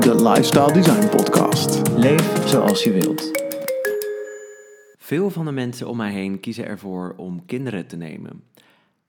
de Lifestyle Design Podcast. Leef zoals je wilt. Veel van de mensen om mij heen kiezen ervoor om kinderen te nemen.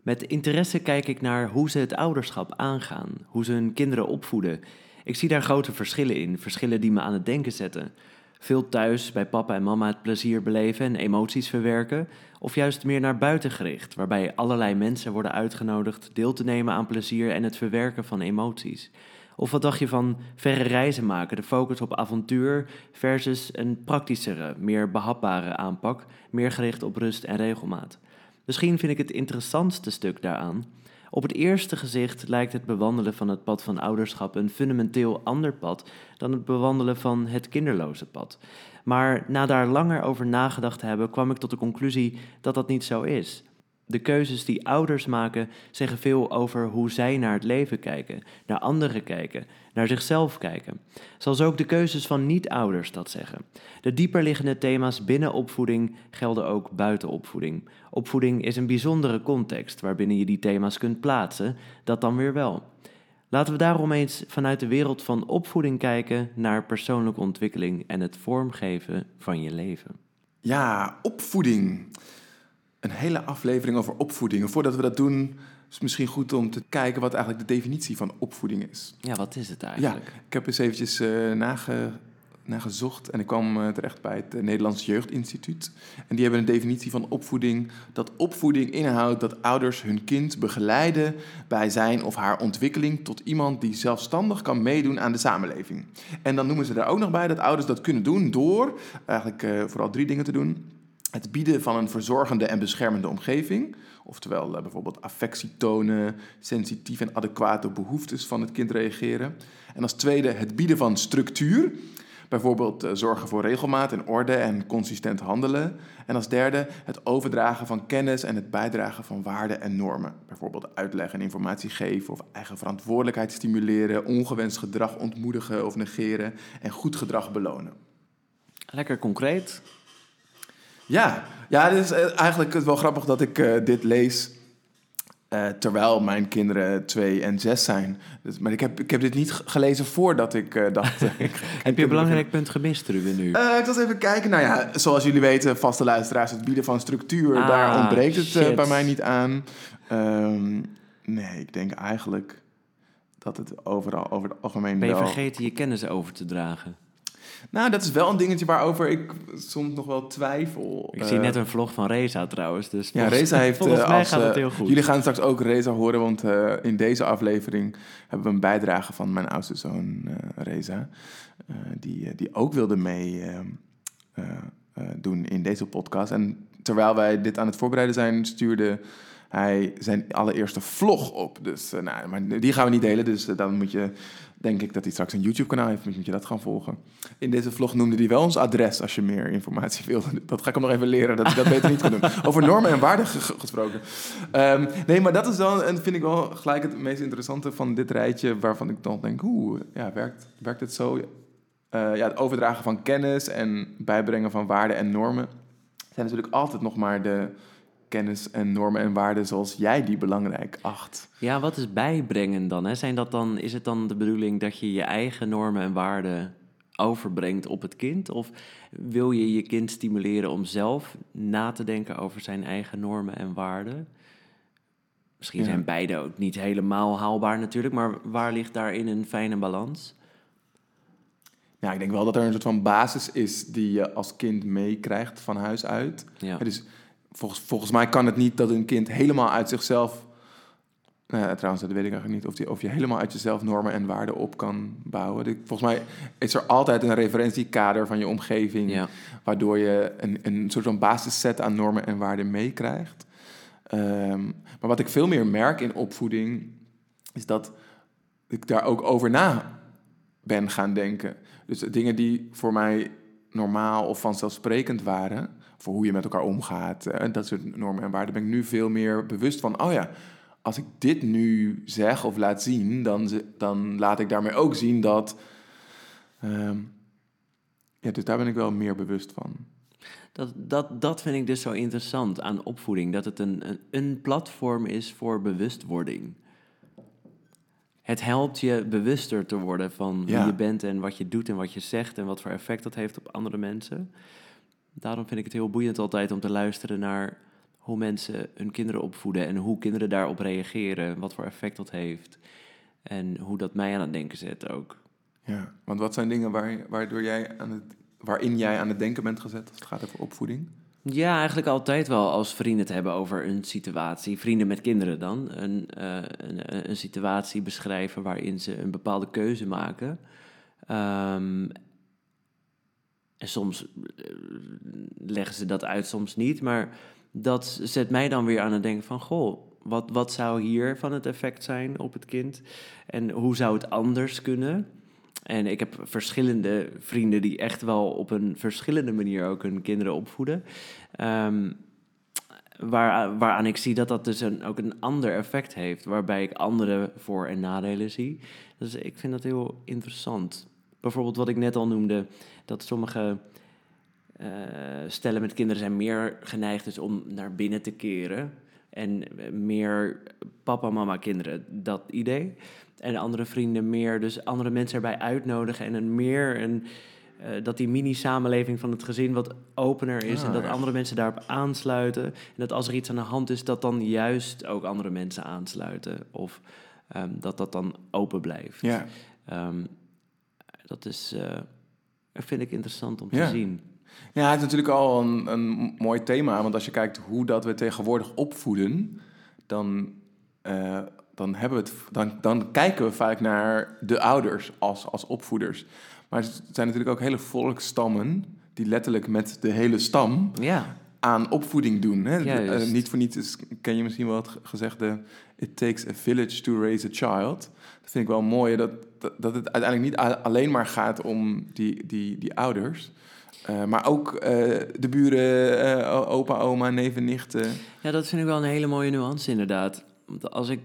Met interesse kijk ik naar hoe ze het ouderschap aangaan, hoe ze hun kinderen opvoeden. Ik zie daar grote verschillen in, verschillen die me aan het denken zetten. Veel thuis bij papa en mama het plezier beleven en emoties verwerken, of juist meer naar buiten gericht, waarbij allerlei mensen worden uitgenodigd deel te nemen aan plezier en het verwerken van emoties. Of wat dacht je van verre reizen maken, de focus op avontuur versus een praktischere, meer behapbare aanpak, meer gericht op rust en regelmaat? Misschien vind ik het interessantste stuk daaraan. Op het eerste gezicht lijkt het bewandelen van het pad van ouderschap een fundamenteel ander pad dan het bewandelen van het kinderloze pad. Maar na daar langer over nagedacht te hebben, kwam ik tot de conclusie dat dat niet zo is. De keuzes die ouders maken zeggen veel over hoe zij naar het leven kijken, naar anderen kijken, naar zichzelf kijken. Zoals ook de keuzes van niet-ouders dat zeggen. De dieperliggende thema's binnen opvoeding gelden ook buiten opvoeding. Opvoeding is een bijzondere context waarbinnen je die thema's kunt plaatsen, dat dan weer wel. Laten we daarom eens vanuit de wereld van opvoeding kijken naar persoonlijke ontwikkeling en het vormgeven van je leven. Ja, opvoeding een hele aflevering over opvoeding. Voordat we dat doen, is het misschien goed om te kijken wat eigenlijk de definitie van opvoeding is. Ja, wat is het eigenlijk? Ja, ik heb eens eventjes uh, nage, nagezocht en ik kwam uh, terecht bij het uh, Nederlands Jeugdinstituut. En die hebben een definitie van opvoeding. Dat opvoeding inhoudt dat ouders hun kind begeleiden bij zijn of haar ontwikkeling tot iemand die zelfstandig kan meedoen aan de samenleving. En dan noemen ze er ook nog bij dat ouders dat kunnen doen door eigenlijk vooral drie dingen te doen het bieden van een verzorgende en beschermende omgeving. Oftewel uh, bijvoorbeeld affectie tonen, sensitief en adequaat op behoeftes van het kind reageren. En als tweede het bieden van structuur. Bijvoorbeeld uh, zorgen voor regelmaat en orde en consistent handelen. En als derde het overdragen van kennis en het bijdragen van waarden en normen. Bijvoorbeeld uitleg en informatie geven of eigen verantwoordelijkheid stimuleren, ongewenst gedrag ontmoedigen of negeren en goed gedrag belonen. Lekker concreet. Ja, ja het is eh, eigenlijk wel grappig dat ik uh, dit lees uh, terwijl mijn kinderen twee en zes zijn. Dus, maar ik heb, ik heb dit niet gelezen voordat ik uh, dacht... ik, heb je een belangrijk punt gemist, Ruben, nu? ik was even kijken. Nou ja, zoals jullie weten, vaste luisteraars... het bieden van structuur, ah, daar ontbreekt het bij mij niet aan. Um, nee, ik denk eigenlijk dat het overal over het algemeen Ben je wel... vergeten je kennis over te dragen? Nou, dat is wel een dingetje waarover ik soms nog wel twijfel. Ik zie net een vlog van Reza trouwens. Dus ja, Reza heeft. Volgens mij als, gaat het heel goed. Jullie gaan straks ook Reza horen, want uh, in deze aflevering hebben we een bijdrage van mijn oudste zoon uh, Reza. Die, die ook wilde mee doen in deze podcast. En terwijl wij dit aan het voorbereiden zijn, stuurde hij zijn allereerste vlog op. Dus nou, maar die gaan we niet delen, dus dan moet je denk ik dat hij straks een YouTube-kanaal heeft. Moet je dat gaan volgen. In deze vlog noemde hij wel ons adres als je meer informatie wil. Dat ga ik hem nog even leren, dat ik dat beter niet kan doen. Over normen en waarden gesproken. Um, nee, maar dat is wel, en vind ik wel gelijk het meest interessante van dit rijtje... waarvan ik dan denk, hoe ja, werkt, werkt het zo? Uh, ja, het overdragen van kennis en bijbrengen van waarden en normen... zijn natuurlijk altijd nog maar de kennis en normen en waarden zoals jij die belangrijk acht. Ja, wat is bijbrengen dan? Hè? Zijn dat dan? Is het dan de bedoeling dat je je eigen normen en waarden overbrengt op het kind? Of wil je je kind stimuleren om zelf na te denken over zijn eigen normen en waarden? Misschien zijn beide ook niet helemaal haalbaar natuurlijk, maar waar ligt daarin een fijne balans? Ja, ik denk wel dat er een soort van basis is die je als kind meekrijgt van huis uit. Ja. Dus volgens, volgens mij kan het niet dat een kind helemaal uit zichzelf. Nou, trouwens, dat weet ik eigenlijk niet. Of, die, of je helemaal uit jezelf normen en waarden op kan bouwen. Volgens mij is er altijd een referentiekader van je omgeving. Waardoor je een, een soort van basisset aan normen en waarden meekrijgt. Um, maar wat ik veel meer merk in opvoeding. is dat ik daar ook over na ben gaan denken. Dus dingen die voor mij normaal of vanzelfsprekend waren voor hoe je met elkaar omgaat. en dat soort normen en waarden ben ik nu veel meer bewust van. Oh ja, als ik dit nu zeg of laat zien, dan, dan laat ik daarmee ook zien dat. Uh, ja, dus daar ben ik wel meer bewust van. Dat, dat, dat vind ik dus zo interessant aan opvoeding. Dat het een, een, een platform is voor bewustwording. het helpt je bewuster te worden van Ja. wie je bent en wat je doet en wat je zegt en wat voor effect dat heeft op andere mensen. Daarom vind ik het heel boeiend altijd om te luisteren naar hoe mensen hun kinderen opvoeden en hoe kinderen daarop reageren, wat voor effect dat heeft en hoe dat mij aan het denken zet ook. Ja, want wat zijn dingen waar, waardoor jij aan het, waarin jij aan het denken bent gezet als het gaat over opvoeding? Ja, eigenlijk altijd wel als vrienden het hebben over een situatie. Vrienden met kinderen dan. Een, eh, een, een situatie beschrijven waarin ze een bepaalde keuze maken. Ehm, en soms eh, leggen ze dat uit, soms niet. Maar dat zet mij dan weer aan het denken van... Goh, wat, wat zou hier van het effect zijn op het kind? En hoe zou het anders kunnen? En ik heb verschillende vrienden die echt wel op een verschillende manier ook hun kinderen opvoeden. Ehm, waar, waaraan ik zie dat dat dus een, ook een ander effect heeft, waarbij ik andere voor- en nadelen zie. Dus ik vind dat heel interessant. Bijvoorbeeld wat ik net al noemde, dat sommige eh, stellen met kinderen zijn meer geneigd dus om naar binnen te keren. En meer papa, mama, kinderen, dat idee. En andere vrienden meer, dus andere mensen erbij uitnodigen en een meer een, eh, dat die mini-samenleving van het gezin wat opener is Ah, en dat ja. andere mensen daarop aansluiten. En dat als er iets aan de hand is, dat dan juist ook andere mensen aansluiten. Of ehm, dat dat dan open blijft. Ja, Ehm, dat is, eh, vind ik interessant om Ja. te zien. ja het is natuurlijk al een, een mooi thema, want als je kijkt hoe dat we tegenwoordig opvoeden, dan, eh, dan, hebben we het, dan, dan kijken we vaak naar de ouders als, als opvoeders. Maar er zijn natuurlijk ook hele volkstammen die letterlijk met de hele stam Ja, aan opvoeding doen. Hè? Eh, niet voor niets is, ken je misschien wel het ge- gezegde... It takes a village to raise a child. Dat vind ik wel mooi, dat, dat, het uiteindelijk niet alleen maar gaat om die, die, die ouders... eh, maar ook eh, de buren, eh, opa, oma, neven, nichten. Ja, dat vind ik wel een hele mooie nuance inderdaad. Want als ik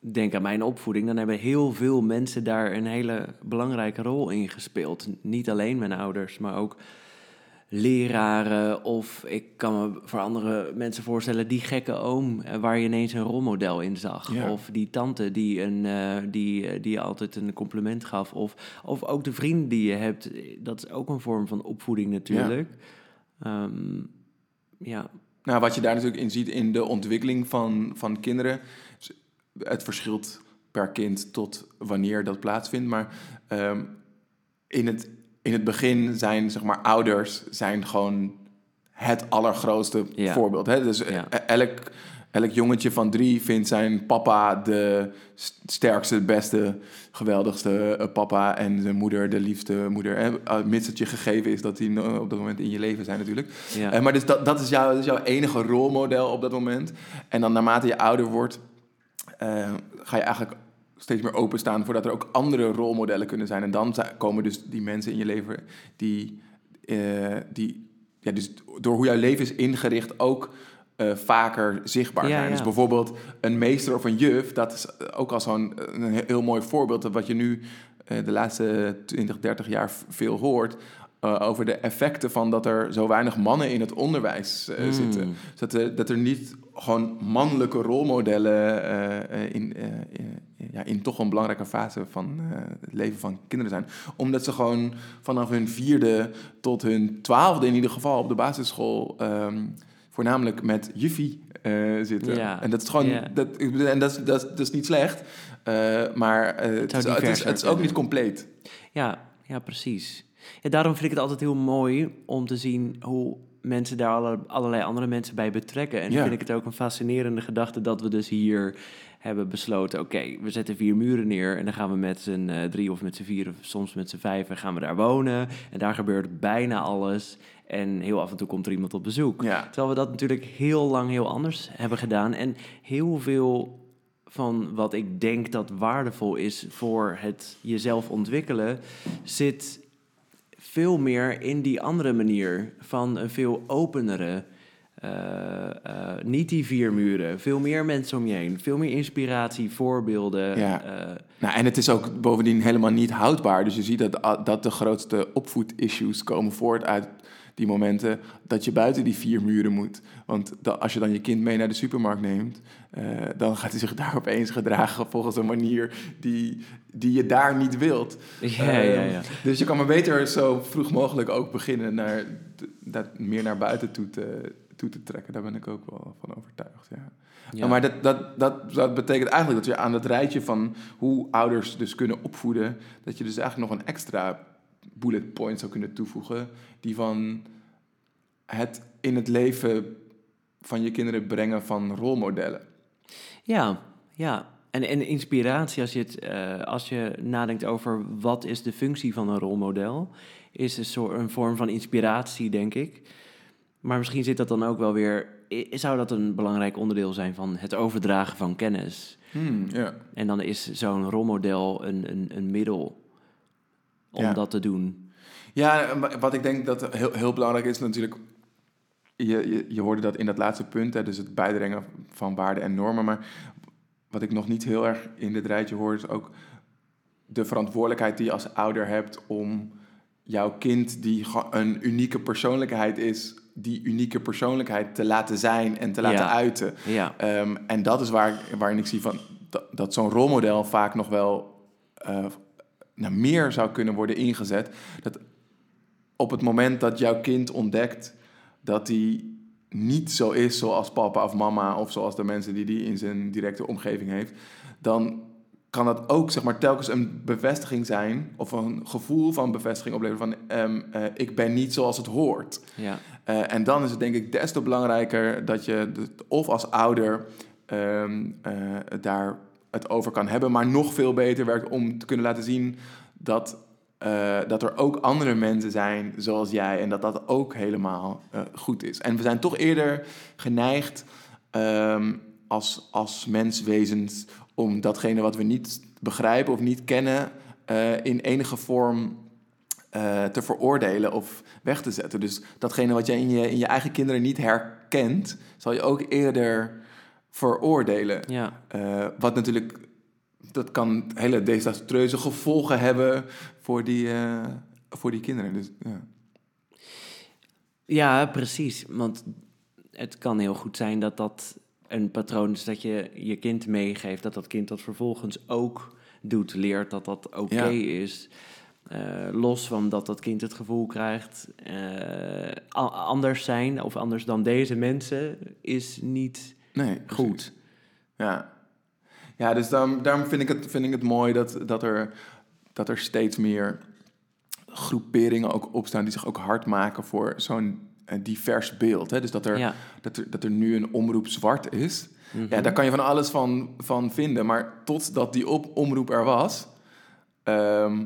denk aan mijn opvoeding, dan hebben heel veel mensen daar een hele belangrijke rol in gespeeld. Niet alleen mijn ouders, maar ook leraren of ik kan me voor andere mensen voorstellen die gekke oom eh, waar je ineens een rolmodel in zag Ja. of die tante die een eh, die eh, die je altijd een compliment gaf of of ook de vrienden die je hebt dat is ook een vorm van opvoeding natuurlijk ja, ja. Nou, wat je daar natuurlijk in ziet in de ontwikkeling van, van kinderen... het verschilt per kind tot wanneer dat plaatsvindt. Maar ehm, in, het, in het begin zijn zeg maar, ouders zijn gewoon het allergrootste Ja. voorbeeld. Hè? Dus Ja. eh, elk, elk jongetje van drie vindt zijn papa de st- sterkste, beste, geweldigste eh, papa... en zijn moeder de liefste moeder. Hè? Uh, mits het je gegeven is dat die op dat moment in je leven zijn natuurlijk. Ja. Eh, maar dus dat, dat, is jouw, dat is jouw enige rolmodel op dat moment. En dan naarmate je ouder wordt, eh, ga je eigenlijk steeds meer openstaan voordat er ook andere rolmodellen kunnen zijn. En dan komen dus die mensen in je leven die, eh, die ja, dus door hoe jouw leven is ingericht ook eh, vaker zichtbaar Ja, zijn. ja. Dus bijvoorbeeld een meester of een juf, dat is ook al zo'n een heel mooi voorbeeld wat je nu eh, de laatste 20, 30 jaar veel hoort. Eh, over de effecten van dat er zo weinig mannen in het onderwijs eh, Mm. zitten. Dus dat, er, dat er niet gewoon mannelijke rolmodellen eh, eh, in, eh, eh, ja, in toch een belangrijke fase van eh, het leven van kinderen zijn. Omdat ze gewoon vanaf hun vierde tot hun twaalfde in ieder geval op de basisschool ehm, voornamelijk met juffie eh, zitten. Ja, En dat is gewoon, dat, en dat, is- dat, is- dat is niet slecht, eh, maar eh, het, is, het, is, het is ook niet compleet. Ja, ja, precies. Ja, daarom vind ik het altijd heel mooi om te zien hoe mensen daar alle, allerlei andere mensen bij betrekken. En Ja. vind ik het ook een fascinerende gedachte dat we dus hier hebben besloten... oké, we zetten vier muren neer en dan gaan we met z'n eh, drie of met z'n vier... of soms met z'n vijf en gaan we daar wonen. En daar gebeurt bijna alles. En heel af en toe komt er iemand op bezoek. Ja. Terwijl we dat natuurlijk heel lang heel anders hebben gedaan. En heel veel van wat ik denk dat waardevol is voor het jezelf ontwikkelen, zit veel meer in die andere manier van een veel openere eh, eh, niet die vier muren. Veel meer mensen om je heen. Veel meer inspiratie, voorbeelden. Ja. eh, Nou, en het is ook bovendien helemaal niet houdbaar. Dus je ziet dat, dat de grootste opvoedissues komen voort uit die momenten dat je buiten die vier muren moet. Want da- als je dan je kind mee naar de supermarkt neemt, eh, dan gaat hij zich daar opeens gedragen volgens een manier die, die je daar niet wilt. ja, ja, ja. Ehm, Dus je kan maar beter zo vroeg mogelijk ook beginnen naar, dat meer naar buiten toe te, toe te trekken. Daar ben ik ook wel van overtuigd. Ja. Ja. Maar dat, dat, dat, dat betekent eigenlijk dat je aan het rijtje van hoe ouders dus kunnen opvoeden, dat je dus eigenlijk nog een extra bullet point zou kunnen toevoegen, die van het in het leven van je kinderen brengen van rolmodellen. Ja, ja. En, en inspiratie, als je, het, eh, als je nadenkt over wat is de functie van een rolmodel, is een, soort, een vorm van inspiratie, denk ik. Maar misschien zit dat dan ook wel weer, zou dat een belangrijk onderdeel zijn van het overdragen van kennis? Hmm, ja. En dan is zo'n rolmodel een, een, een middel om Ja. dat te doen. Ja, wat ik denk dat heel, heel belangrijk is natuurlijk... Je, je, je hoorde dat in dat laatste punt, hè, dus het bijdringen van waarden en normen. Maar wat ik nog niet heel erg in dit rijtje hoor, is ook de verantwoordelijkheid die je als ouder hebt om jouw kind, die een unieke persoonlijkheid is, die unieke persoonlijkheid te laten zijn en te laten Ja. uiten. Ja, Ehm, en dat is waar, waarin ik zie van, dat, dat zo'n rolmodel vaak nog wel eh, nou, meer zou kunnen worden ingezet. Dat op het moment dat jouw kind ontdekt dat hij niet zo is zoals papa of mama of zoals de mensen die die in zijn directe omgeving heeft, dan kan dat ook zeg maar telkens een bevestiging zijn of een gevoel van bevestiging opleveren van ehm, eh, ik ben niet zoals het hoort. ja, Eh, en dan is het denk ik des te belangrijker dat je de- of als ouder ehm, eh, daar het over kan hebben, maar nog veel beter werkt om te kunnen laten zien dat, eh, dat er ook andere mensen zijn zoals jij en dat dat ook helemaal eh, goed is. En we zijn toch eerder geneigd ehm, als, als menswezens om datgene wat we niet begrijpen of niet kennen eh, in enige vorm te veroordelen of weg te zetten. Dus datgene wat jij in je, in je eigen kinderen niet herkent, zal je ook eerder veroordelen. ja. Eh, wat natuurlijk, dat kan hele desastreuze gevolgen hebben voor die, eh, voor die kinderen. Dus, ja. Ja, precies. Want het kan heel goed zijn dat dat een patroon is dat je je kind meegeeft, dat dat kind dat vervolgens ook doet, leert dat dat oké Ja. is. Eh, los van dat dat kind het gevoel krijgt, anders zijn of anders dan deze mensen is niet Nee, precies. goed. Ja, ja dus daarom, daarom vind, ik het, vind ik het mooi dat, dat, er, dat er steeds meer groeperingen ook opstaan die zich ook hard maken voor zo'n eh, divers beeld. Hè? Dus dat er, Ja. dat, er, dat er nu een omroep zwart is. Mhm. Ja, daar kan je van alles van, van vinden. Maar totdat die op, omroep er was, ehm,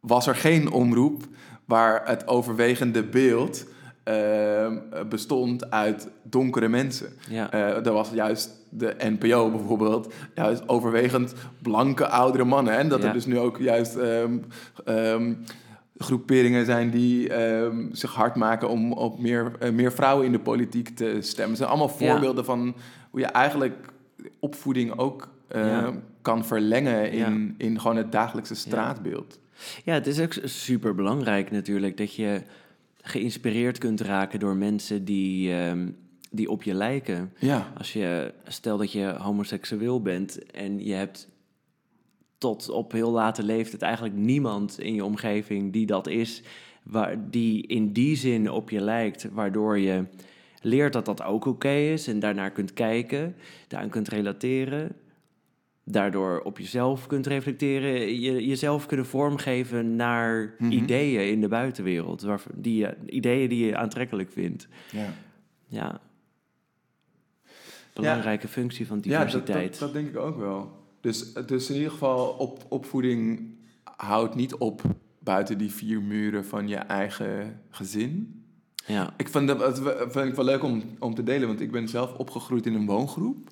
was er geen omroep waar het overwegende beeld ehm, bestond uit donkere mensen. Ja. Eh, was juist de NPO bijvoorbeeld, juist overwegend blanke oudere mannen. En dat Ja. er dus nu ook juist ehm, ehm, groeperingen zijn die zich hard maken om op meer, eh, meer vrouwen in de politiek te stemmen. Het zijn allemaal Ja. voorbeelden van hoe je eigenlijk opvoeding ook eh, kan verlengen in, in gewoon het dagelijkse straatbeeld. Ja, het is ook super belangrijk natuurlijk dat je geïnspireerd kunt raken door mensen die, ehm, die op je lijken. Ja, Als je, stel dat je homoseksueel bent en je hebt tot op heel late leeftijd eigenlijk niemand in je omgeving die dat is, waar, die in die zin op je lijkt, waardoor je leert dat dat ook oké is en daarnaar kunt kijken, daaraan kunt relateren, daardoor op jezelf kunt reflecteren, je, jezelf kunnen vormgeven naar Mhm. ideeën in de buitenwereld, waar, die ideeën die je aantrekkelijk vindt. ja. Ja. Belangrijke functie van Ja, dat, diversiteit. dat, dat denk ik ook wel. Dus, dus in ieder geval, op, opvoeding houdt niet op buiten die vier muren van je eigen gezin. ja. Ik vind dat dat vind ik wel leuk om, om te delen, want ik ben zelf opgegroeid in een woongroep.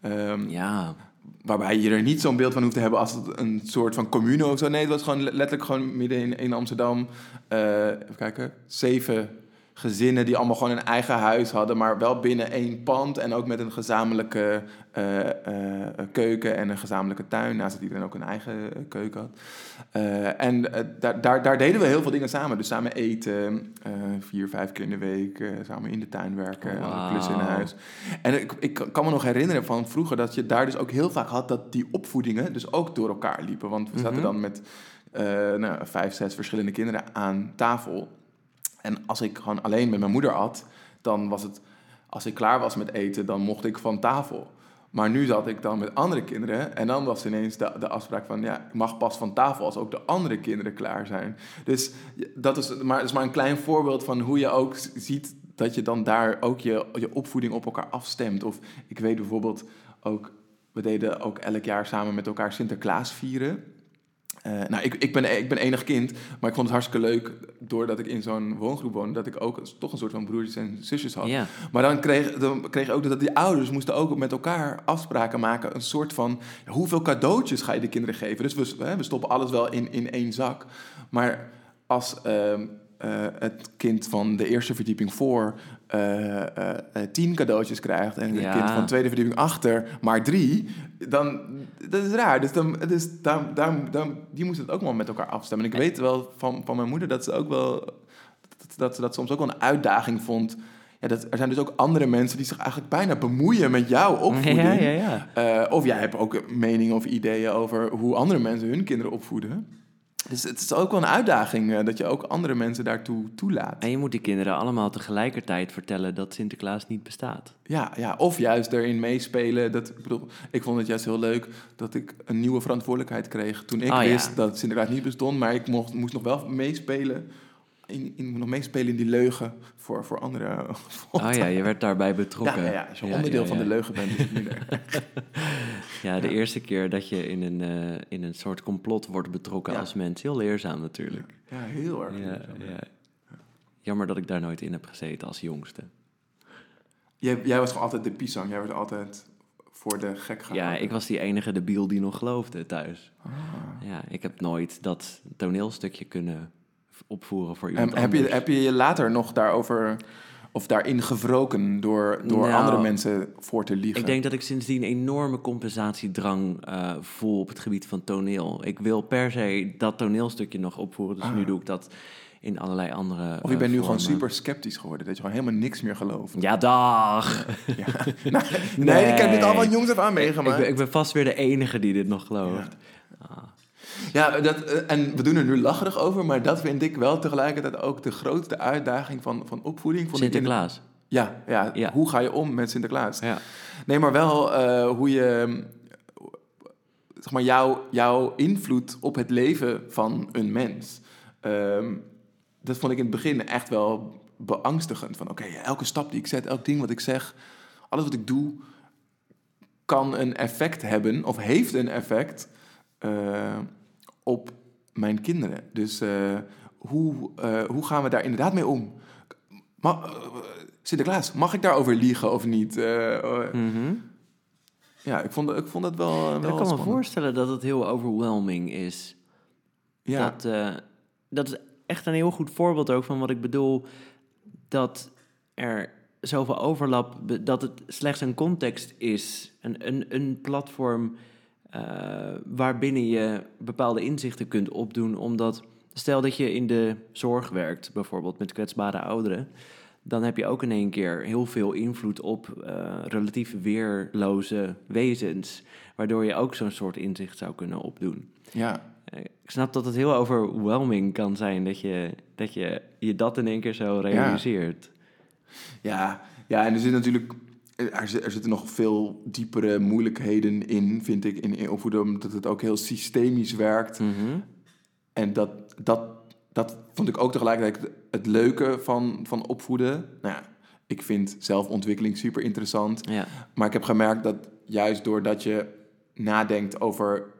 Ehm, ja, Waarbij je er niet zo'n beeld van hoeft te hebben als het een soort van commune of zo. Nee, het was gewoon letterlijk gewoon midden in, in Amsterdam. eh, even kijken, zeven, gezinnen die allemaal gewoon een eigen huis hadden, maar wel binnen één pand en ook met een gezamenlijke uh, uh, keuken en een gezamenlijke tuin, naast dat iedereen ook een eigen keuken had. en daar, daar, daar deden we heel veel dingen samen. Dus samen eten, vier, vijf keer in de week, samen in de tuin werken, wow. klussen in huis. En ik, ik kan me nog herinneren van vroeger dat je daar dus ook heel vaak had dat die opvoedingen dus ook door elkaar liepen. Want we zaten mhm. dan met nou, vijf, zes verschillende kinderen aan tafel. En als ik gewoon alleen met mijn moeder at, dan was het, als ik klaar was met eten, dan mocht ik van tafel. Maar nu zat ik dan met andere kinderen en dan was ineens de, de afspraak van, ja, ik mag pas van tafel als ook de andere kinderen klaar zijn. Dus dat is maar, is maar een klein voorbeeld van hoe je ook ziet dat je dan daar ook je, je opvoeding op elkaar afstemt. Of ik weet bijvoorbeeld ook, we deden ook elk jaar samen met elkaar Sinterklaas vieren. Uh, nou, ik, ik, ben, ik ben enig kind, maar ik vond het hartstikke leuk, doordat ik in zo'n woongroep woonde, dat ik ook toch een soort van broertjes en zusjes had. Maar dan kreeg, dan kreeg ik ook dat die ouders moesten ook met elkaar afspraken maken, een soort van, ja, hoeveel cadeautjes ga je de kinderen geven? Dus we, we stoppen alles wel in, in één zak. Maar als uh, uh, het kind van de eerste verdieping voor uh, tien cadeautjes krijgt en het kind van de tweede verdieping achter maar drie, dan dat is raar. Dus, dan, dus daar, daar, daar, die moesten het ook wel met elkaar afstemmen. En ik weet wel van, van mijn moeder dat ze ook wel dat, dat ze dat soms ook wel een uitdaging vond. Ja, dat, er zijn dus ook andere mensen die zich eigenlijk bijna bemoeien met jouw opvoeding. Ja, ja, ja. of jij hebt ook meningen of ideeën over hoe andere mensen hun kinderen opvoeden. Dus het is ook wel een uitdaging uh, dat je ook andere mensen daartoe toelaat. En je moet die kinderen allemaal tegelijkertijd vertellen dat Sinterklaas niet bestaat. Ja, ja of juist erin meespelen. Dat, ik, bedoel, ik vond het juist heel leuk dat ik een nieuwe verantwoordelijkheid kreeg toen ik oh, wist dat Sinterklaas niet bestond. Maar ik mocht, moest nog wel meespelen in, in, nog meespelen in die leugen voor, voor andere. Oh ja, je werd daarbij betrokken. Ja, ja, als je onderdeel van de leugen bent, is ja, de eerste keer dat je in een, uh, in een soort complot wordt betrokken als mens. Heel leerzaam natuurlijk. Ja, heel erg ja, Jammer dat ik daar nooit in heb gezeten als jongste. Jij, jij was gewoon altijd de pisang. Jij werd altijd voor de gek gehouden. Ja, ik was die enige debiel die nog geloofde thuis. Ah. Ja, ik heb nooit dat toneelstukje kunnen opvoeren voor iemand en heb Je, heb je je later nog daarover of daarin gewroken door, door nou, andere mensen voor te liegen? Ik denk dat ik sindsdien een enorme compensatiedrang uh, voel op het gebied van toneel. Ik wil per se dat toneelstukje nog opvoeren, dus nu ah. doe ik dat in allerlei andere. Of je bent nu gewoon super sceptisch geworden, dat je gewoon helemaal niks meer gelooft. Ja, dag! Ja. Nee, ik heb dit allemaal jongs af aan meegemaakt. Ik, ben, ik ben vast weer de enige die dit nog gelooft. Ja. Ah. Ja, dat, eh, en we doen er nu lacherig over, maar dat vind ik wel tegelijkertijd ook de grootste uitdaging van, van opvoeding. Sinterklaas. Ja, ja, ja, hoe ga je om met Sinterklaas? Ja. Nee, maar wel uh, hoe je, zeg maar, jouw, jouw invloed op het leven van een mens. Um, dat vond ik in het begin echt wel beangstigend. Van oké, elke stap die ik zet, elk ding wat ik zeg, alles wat ik doe, kan een effect hebben of heeft een effect. Uh, op mijn kinderen. Dus uh, hoe, uh, hoe gaan we daar inderdaad mee om? Ma uh, Sinterklaas, mag ik daarover liegen of niet? Mm Ja, ik vond, ik vond het wel, wel Ik kan me voorstellen dat het heel overwhelming is. Ja. Dat, dat is echt een heel goed voorbeeld ook van wat ik bedoel. Dat er zoveel overlap, dat het slechts een context is. Een, een, een platform waarbinnen je bepaalde inzichten kunt opdoen. Omdat, stel dat je in de zorg werkt, bijvoorbeeld met kwetsbare ouderen, dan heb je ook in één keer heel veel invloed op uh, relatief weerloze wezens, waardoor je ook zo'n soort inzicht zou kunnen opdoen. Ja. Eh, ik snap dat het heel overwhelming kan zijn dat je dat je, je dat in één keer zo realiseert. Ja, ja, ja en er zit natuurlijk er, er, zitten nog veel diepere moeilijkheden in, vind ik, in, in opvoeden, omdat het ook heel systemisch werkt. Mhm. En dat, dat, dat vond ik ook tegelijkertijd het leuke van, van opvoeden. Nou ja, ik vind zelfontwikkeling super interessant. Ja. Maar ik heb gemerkt dat juist doordat je nadenkt over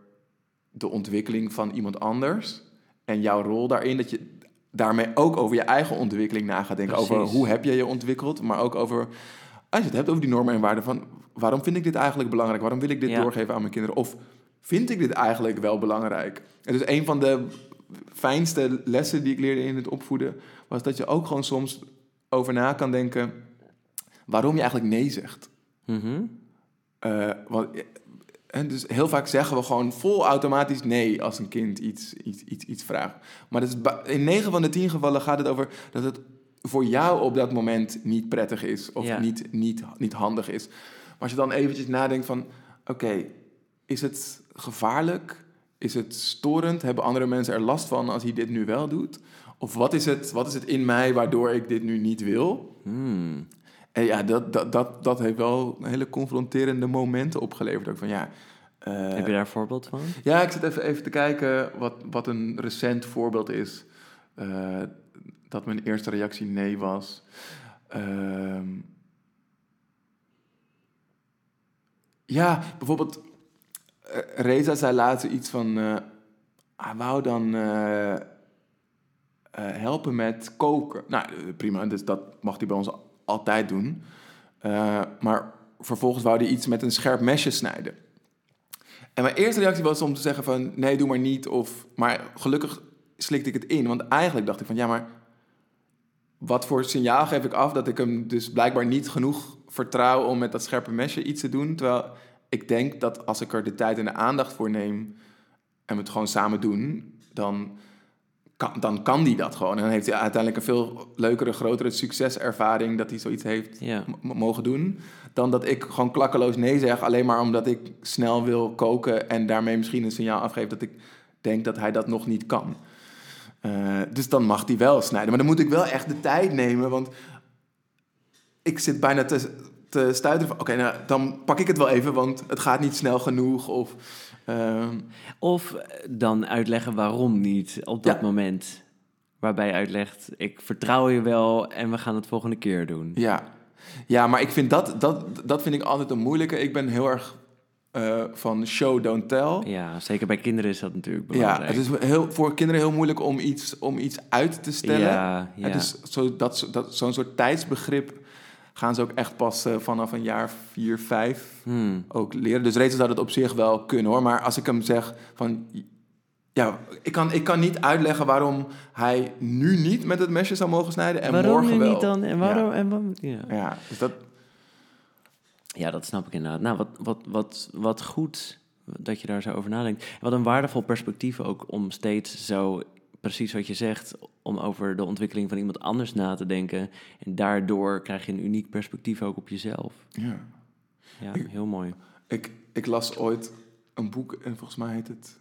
de ontwikkeling van iemand anders en jouw rol daarin, dat je daarmee ook over je eigen ontwikkeling na gaat denken. Over hoe heb je je ontwikkeld, maar ook over als je het hebt over die normen en waarden van waarom vind ik dit eigenlijk belangrijk? Waarom wil ik dit doorgeven aan mijn kinderen? Of vind ik dit eigenlijk wel belangrijk? En dus een van de fijnste lessen die ik leerde in het opvoeden was dat je ook gewoon soms over na kan denken waarom je eigenlijk nee zegt. Mhm. Eh, want, en dus heel vaak zeggen we gewoon vol automatisch nee als een kind iets, iets, iets, iets vraagt. Maar dat is ba- in 9 van de 10 gevallen gaat het over dat het voor jou op dat moment niet prettig is of Ja. niet, niet, niet handig is. Maar als je dan eventjes nadenkt van, oké, is het gevaarlijk? Is het storend? Hebben andere mensen er last van als hij dit nu wel doet? Of wat is het, wat is het in mij waardoor ik dit nu niet wil? Hmm. En ja, dat, dat, dat, dat heeft wel hele confronterende momenten opgeleverd. Ook van ja. eh, Heb je daar een voorbeeld van? ja, ik zit even, even te kijken wat, wat een recent voorbeeld is. eh, dat mijn eerste reactie nee was. Ehm, ja, bijvoorbeeld. eh, Reza zei laatst iets van. eh hij wou dan eh, helpen met koken. Nou, prima, dus dat mag hij bij ons altijd doen. Maar vervolgens wou hij iets met een scherp mesje snijden. En mijn eerste reactie was om te zeggen van... nee, doe maar niet. Of, maar gelukkig slikte ik het in. Want eigenlijk dacht ik van... ja, maar wat voor signaal geef ik af... dat ik hem dus blijkbaar niet genoeg vertrouw... om met dat scherpe mesje iets te doen. Terwijl ik denk dat als ik er de tijd en de aandacht voor neem... en we het gewoon samen doen... dan kan, dan kan die dat gewoon. En dan heeft hij uiteindelijk een veel leukere, grotere succeservaring... dat hij zoiets heeft Ja. mogen doen. Dan dat ik gewoon klakkeloos nee zeg. Alleen maar omdat ik snel wil koken. En daarmee misschien een signaal afgeef dat ik denk dat hij dat nog niet kan. Eh, dus dan mag hij wel snijden. Maar dan moet ik wel echt de tijd nemen. Want ik zit bijna te, te stuiten van... Oké, nou, dan pak ik het wel even. Want het gaat niet snel genoeg. Of... ehm, Of dan uitleggen waarom niet op dat Ja. moment. Waarbij je uitlegt, ik vertrouw je wel en we gaan het volgende keer doen. Ja, ja maar ik vind dat, dat, dat vind ik altijd een moeilijke. Ik ben heel erg eh, van show, don't tell. Ja, zeker bij kinderen is dat natuurlijk Ja, belangrijk. het is heel, voor kinderen heel moeilijk om iets, om iets uit te stellen. Ja, ja. Het is zo, dat, dat, zo'n soort tijdsbegrip gaan ze ook echt pas eh, vanaf een jaar vier, vijf Hmm. ook leren. Dus Rachel zou dat op zich wel kunnen hoor. Maar als ik hem zeg van... Ja, ik kan, ik kan niet uitleggen waarom hij nu niet met het mesje zou mogen snijden en waarom morgen nu wel. niet dan? En waarom? Ja, En waarom ja. ja dus dat... ja, dat snap ik inderdaad. Nou, wat, wat, wat, wat goed dat je daar zo over nadenkt. En Wat een waardevol perspectief ook om steeds zo, precies wat je zegt, om over de ontwikkeling van iemand anders na te denken. En daardoor krijg je een uniek perspectief ook op jezelf. Ja. Ja, Ik- heel mooi. Ik, ik las ooit een boek en volgens mij heet het,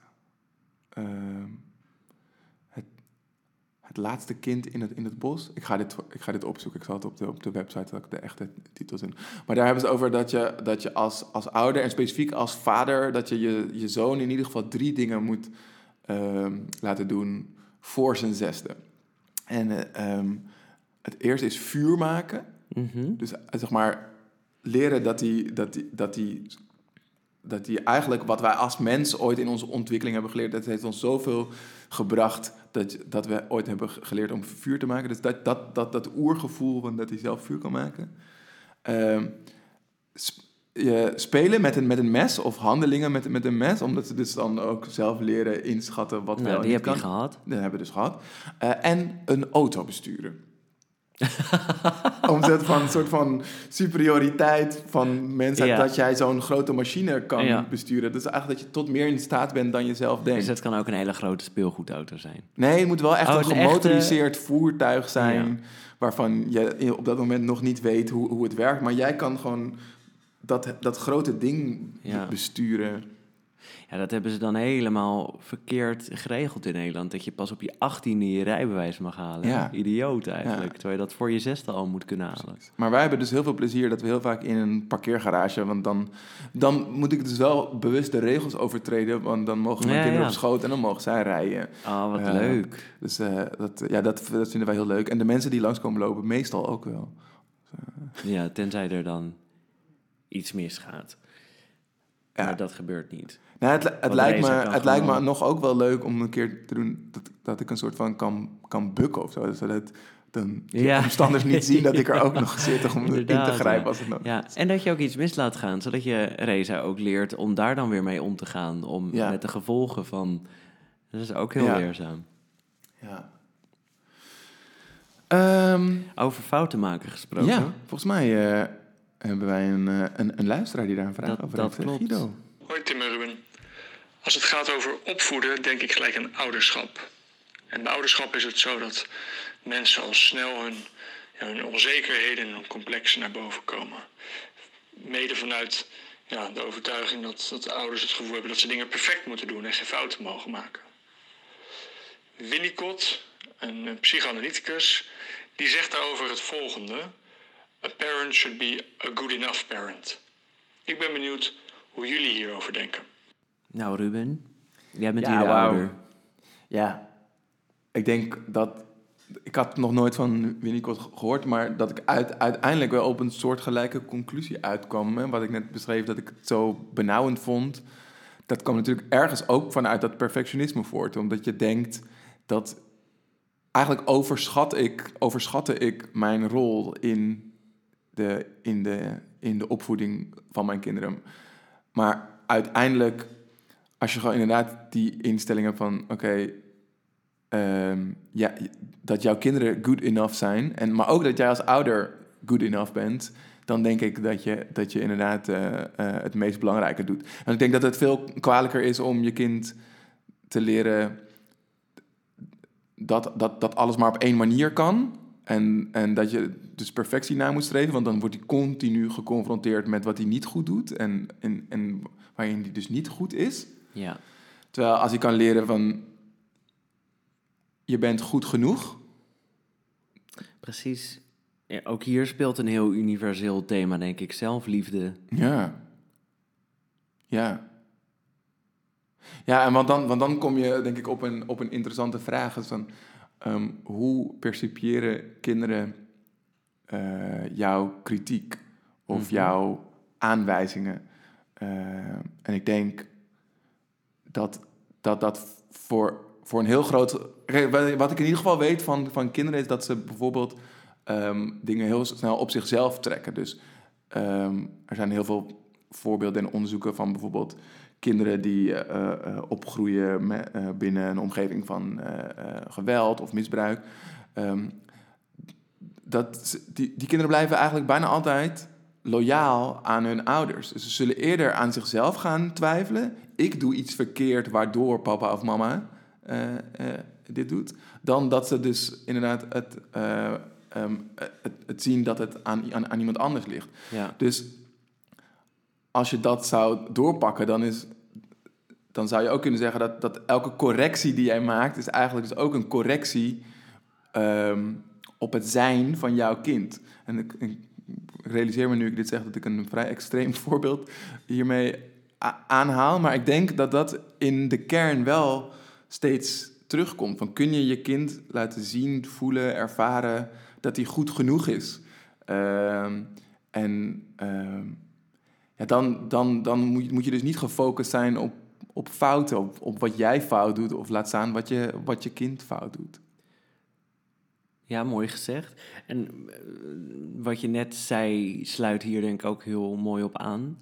ehm, het Het laatste kind in het, in het bos. Ik ga, dit, ik ga dit opzoeken. Ik zal het op de, op de website dat ik de echte titels in. Maar daar hebben ze over dat je, dat je als, als ouder en specifiek als vader, dat je, je je zoon in ieder geval drie dingen moet ehm, laten doen voor zijn zesde. En eh, ehm, het eerste is vuur maken. Mhm. Dus eh, zeg maar leren dat hij, dat hij, dat hij, dat hij eigenlijk wat wij als mens ooit in onze ontwikkeling hebben geleerd, dat heeft ons zoveel gebracht dat, dat we ooit hebben ge- geleerd om vuur te maken. Dus dat, dat, dat, dat oergevoel van dat hij zelf vuur kan maken. Ehm, sp- je spelen met een, met een mes of handelingen met, met een mes, omdat ze dus dan ook zelf leren inschatten wat wel Nou, en die niet heb je kan. gehad. Dat hebben we dus gehad. Eh, en een auto besturen. Omzet van een soort van superioriteit van mensen Ja. dat jij zo'n grote machine kan Ja. besturen. Dus eigenlijk dat je tot meer in staat bent dan je zelf denkt. Dus het kan ook een hele grote speelgoedauto zijn. Nee, het moet wel echt Oh, een echte- gemotoriseerd voertuig zijn. Ja. Waarvan je op dat moment nog niet weet hoe, hoe het werkt. Maar jij kan gewoon dat, dat grote ding besturen. Ja, dat hebben ze dan helemaal verkeerd geregeld in Nederland. Dat je pas op je achttiende je rijbewijs mag halen. Ja. Idioot eigenlijk. Ja. Terwijl je dat voor je zesde al moet kunnen halen. Maar wij hebben dus heel veel plezier dat we heel vaak in een parkeergarage... want dan, dan moet ik dus wel bewust de regels overtreden... want dan mogen mijn Ja, kinderen op schoot en dan mogen zij rijden. Oh, wat Ja. leuk. Dus eh, dat, ja, dat, dat vinden wij heel leuk. En de mensen die langskomen lopen, meestal ook wel. Ja, tenzij er dan iets misgaat. Ja. Maar dat gebeurt niet. Nou, het, het, lijkt, me, het lijkt me nog ook wel leuk om een keer te doen... dat, dat ik een soort van kan, kan bukken of zo. Zodat dan de Ja. omstanders niet zien dat ik er ook nog zit... om in te grijpen ja. als het nodig Ja, en dat je ook iets mis laat gaan, zodat je Reza ook leert om daar dan weer mee om te gaan. Om Ja. met de gevolgen van. Dat is ook heel Ja. leerzaam. Ja. Ehm, Over fouten maken gesproken. ja, volgens mij eh, hebben wij een, eh, een, een luisteraar die daar een vraag Dat- over dat heeft. Klopt. Guido. Hoi Tim en Ruben. Als het gaat over opvoeden, denk ik gelijk aan ouderschap. En bij ouderschap is het zo dat mensen al snel hun, ja, hun onzekerheden en hun complexen naar boven komen. Mede vanuit ja, de overtuiging dat, dat de ouders het gevoel hebben dat ze dingen perfect moeten doen en geen fouten mogen maken. Winnicott, een psychoanalyticus, die zegt daarover het volgende. A parent should be a good enough parent. Ik ben benieuwd hoe jullie hierover denken. Nou, Ruben, jij bent Ja, hier de wauw. ouder. Ja, ik denk dat. Ik had nog nooit van Winnicott ge- gehoord, maar dat ik uit, uiteindelijk wel op een soortgelijke conclusie uitkwam. Hè, wat ik net beschreef, dat ik het zo benauwend vond. Dat kwam natuurlijk ergens ook vanuit dat perfectionisme voort. Omdat je denkt dat. Eigenlijk overschat ik, overschatte ik mijn rol in de, in, de, in de opvoeding van mijn kinderen. Maar uiteindelijk, als je gewoon inderdaad die instelling hebt van... oké, ehm, ja, dat jouw kinderen good enough zijn... En, maar ook dat jij als ouder good enough bent... dan denk ik dat je, dat je inderdaad eh, eh, het meest belangrijke doet. Want ik denk dat het veel kwalijker is om je kind te leren... dat, dat, dat alles maar op één manier kan... En, en dat je dus perfectie na moet streven, want dan wordt hij continu geconfronteerd met wat hij niet goed doet en, en, en waarin hij dus niet goed is. Ja. Terwijl als hij kan leren van je bent goed genoeg. Precies. Ja, ook hier speelt een heel universeel thema, denk ik. Zelfliefde. Ja. Ja. Ja, en want dan, want dan kom je denk ik op een, op een interessante vraag. Dus dan, ehm, hoe percipiëren kinderen eh, jouw kritiek of Mhm. jouw aanwijzingen? Eh, en ik denk dat dat, dat voor, voor een heel groot... Wat ik in ieder geval weet van, van kinderen is dat ze bijvoorbeeld ehm, dingen heel snel op zichzelf trekken. Dus ehm, er zijn heel veel voorbeelden en onderzoeken van bijvoorbeeld kinderen die eh, eh, opgroeien eh, binnen een omgeving van geweld of misbruik. Ehm, dat, die, die kinderen blijven eigenlijk bijna altijd loyaal aan hun ouders. Dus ze zullen eerder aan zichzelf gaan twijfelen. Ik doe iets verkeerd waardoor papa of mama eh, eh, dit doet. Dan dat ze dus inderdaad het, eh, ehm, het, het zien dat het aan, aan, aan iemand anders ligt. Ja. Dus als je dat zou doorpakken, dan, is, dan zou je ook kunnen zeggen dat, dat elke correctie die jij maakt, is eigenlijk dus ook een correctie ehm, op het zijn van jouw kind. En realiseer me nu ik dit zeg dat ik een vrij extreem voorbeeld hiermee aanhaal. Maar ik denk dat dat in de kern wel steeds terugkomt. Van kun je je kind laten zien, voelen, ervaren dat hij goed genoeg is? Ehm, en ehm, ja, dan, dan, dan moet, je, moet je dus niet gefocust zijn op, op fouten, op, op wat jij fout doet, of laat staan wat je, wat je kind fout doet. Ja, mooi gezegd. En eh, wat je net zei, sluit hier denk ik ook heel mooi op aan.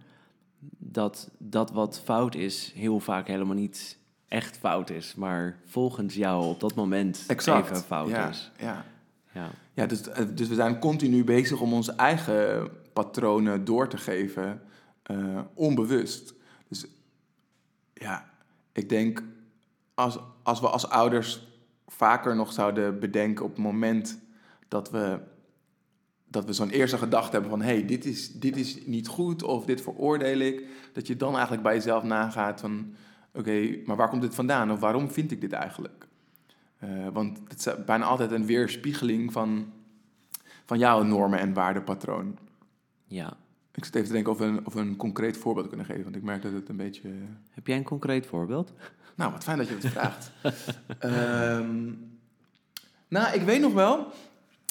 Dat dat wat fout is, heel vaak helemaal niet echt fout is, maar volgens jou op dat moment even fout ja, is. Ja, Ja. ja dus, eh, dus we zijn continu bezig om onze eigen patronen door te geven, eh, onbewust. Dus ja, ik denk als, als we als ouders vaker nog zouden bedenken op het moment dat we, dat we zo'n eerste gedachte hebben van... hé, hey, dit, is, dit is niet goed of dit veroordeel ik... dat je dan eigenlijk bij jezelf nagaat van... oké, maar waar komt dit vandaan of waarom vind ik dit eigenlijk? Eh, want het is bijna altijd een weerspiegeling van, van jouw normen en waardepatroon. ja. Ik zit even te denken of we een, of we een concreet voorbeeld kunnen geven... want ik merk dat het een beetje... Heb jij een concreet voorbeeld? Nou, wat fijn dat je het vraagt. Ehm, nou, ik weet nog wel.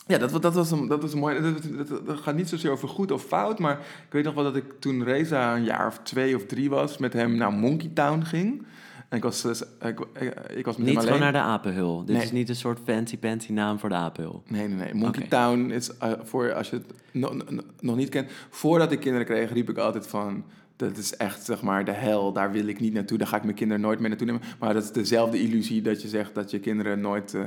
Ja, dat, dat, was, een, dat was een mooi. Dat, dat, dat gaat niet zozeer over goed of fout. Maar ik weet nog wel dat ik toen Reza een jaar of twee of drie was. met hem naar Monkey Town ging. En ik was, dus- ik, ik, ik was met Niet gewoon naar de apenhul. Dit Nee. is niet een soort fancy-pancy naam voor de apenhul. Nee, nee, nee. Monkey. Town is, eh, voor als je het no- no- nog niet kent... Voordat ik kinderen kreeg, riep ik altijd van... dat is echt zeg maar de hel. Daar wil ik niet naartoe. Daar ga ik mijn kinderen nooit mee naartoe nemen. Maar dat is dezelfde illusie dat je zegt dat je kinderen nooit uh,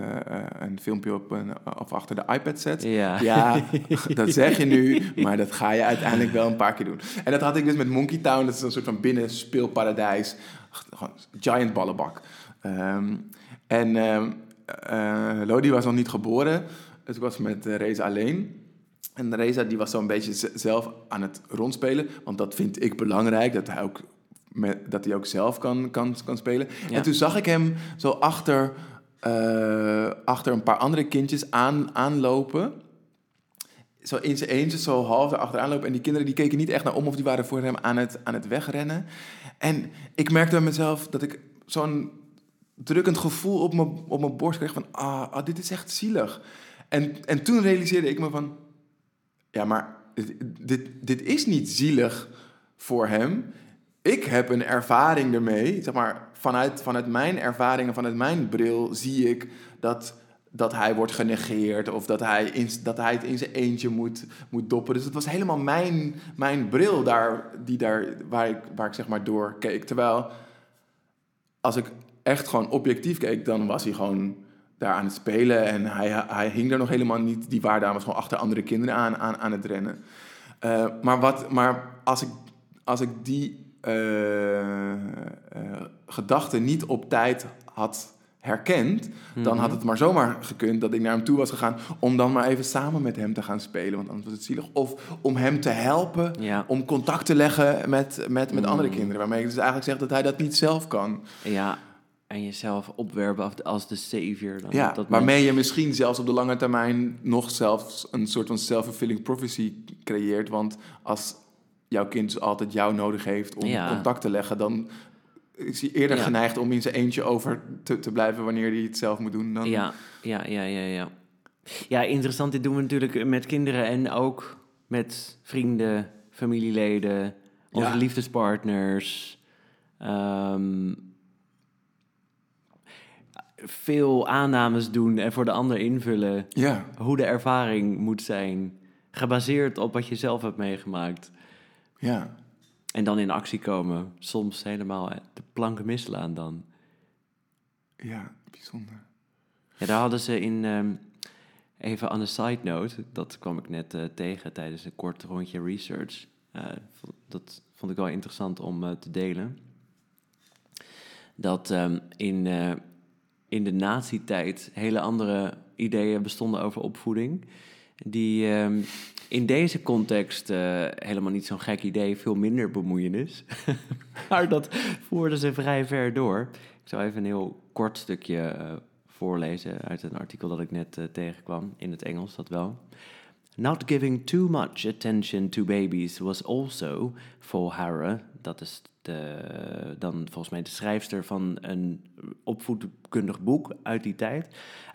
een filmpje op een, of achter de iPad zet. Ja. ja, dat zeg je nu, maar dat ga je uiteindelijk wel een paar keer doen. En dat had ik dus met Monkey Town. Dat is een soort van binnenspeelparadijs. Gewoon giant ballenbak. Um, en um, uh, Lodi was nog niet geboren. Dus ik was met Reza alleen. En Reza die was zo een beetje zelf aan het rondspelen. Want dat vind ik belangrijk, dat hij ook, met, dat hij ook zelf kan, kan, kan spelen. En toen zag ik hem zo achter, uh, achter een paar andere kindjes aan, aanlopen. Zo in zijn eentje, zo half erachteraan lopen. En die kinderen die keken niet echt naar om of die waren voor hem aan het, aan het wegrennen. En ik merkte bij mezelf dat ik zo'n drukkend gevoel op mijn, op mijn borst kreeg van... Ah, ah, dit is echt zielig. En, en toen realiseerde ik me van ja, maar dit, dit is niet zielig voor hem. Ik heb een ervaring ermee, zeg maar, vanuit, vanuit mijn ervaringen, vanuit mijn bril, zie ik dat, dat hij wordt genegeerd of dat hij, in, dat hij het in zijn eentje moet, moet doppen. Dus het was helemaal mijn, mijn bril daar, die daar, waar, ik, waar ik zeg maar door keek. Terwijl als ik echt gewoon objectief keek, dan was hij gewoon daar aan het spelen. En hij, hij hing er nog helemaal niet. Die waren daar gewoon achter andere kinderen aan, aan, aan het rennen. Uh, maar, wat, maar als, ik, als ik die uh, gedachten niet op tijd had herkend, dan had mhm. het maar zomaar gekund dat ik naar hem toe was gegaan om dan maar even samen met hem te gaan spelen, want anders was het zielig. Of om hem te helpen, ja. om contact te leggen met, met, met andere mhm. kinderen, waarmee ik dus eigenlijk zeg dat hij dat niet zelf kan. Ja, en jezelf opwerpen als de savior. Dan ja, dat waarmee je misschien zelfs op de lange termijn nog zelfs een soort van self-fulfilling prophecy creëert. Want als jouw kind dus altijd jou nodig heeft om contact te leggen, dan is hij eerder geneigd om in zijn eentje over te, te blijven wanneer hij het zelf moet doen. Dan... Ja, ja, ja, ja, ja. Ja, interessant. Dit doen we natuurlijk met kinderen en ook met vrienden, familieleden, onze liefdespartners. Um, veel aannames doen en voor de ander invullen. Ja. Hoe de ervaring moet zijn. Gebaseerd op wat je zelf hebt meegemaakt. Ja. En dan in actie komen. Soms helemaal de planken misslaan dan. Ja, bijzonder. Ja, daar hadden ze in... Um, even aan een side note. Dat kwam ik net uh, tegen tijdens een kort rondje research. Uh, dat vond ik wel interessant om uh, te delen. Dat um, in in de nazi-tijd hele andere ideeën bestonden over opvoeding. Die um, in deze context uh, helemaal niet zo'n gek idee, veel minder bemoeienis. maar dat voerden ze vrij ver door. Ik zal even een heel kort stukje uh, voorlezen uit een artikel dat ik net uh, tegenkwam, in het Engels dat wel. Not giving too much attention to babies was also for Hara, dat is de, dan volgens mij de schrijfster van een opvoedkundig boek uit die tijd.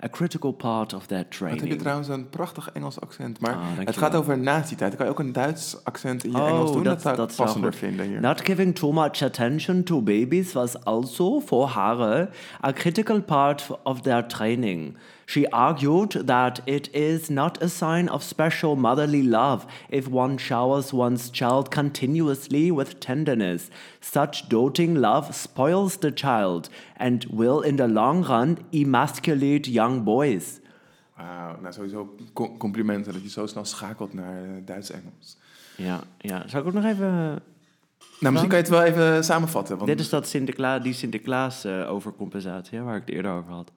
A critical part of that training. Wat heb je trouwens een prachtig Engels accent. Maar oh, het gaat over nazi-tijd. Dan kan je ook een Duits accent in je oh, Engels doen. Dat, dat zou ik passender vinden hier. Not giving too much attention to babies was also for Hare a critical part of their training. She argued that it is not a sign of special motherly love if one showers one's child continuously with tenderness. Such doting love spoils the child and will in the long run emasculate young boys. Wauw, nou sowieso complimenten dat je zo snel schakelt naar uh, Duits-Engels. Ja, ja, zou ik ook nog even... Nou, misschien kan je het wel even samenvatten. Want... Dit is dat Sinterklaas, die Sinterklaas-overcompensatie, uh, waar ik het eerder over had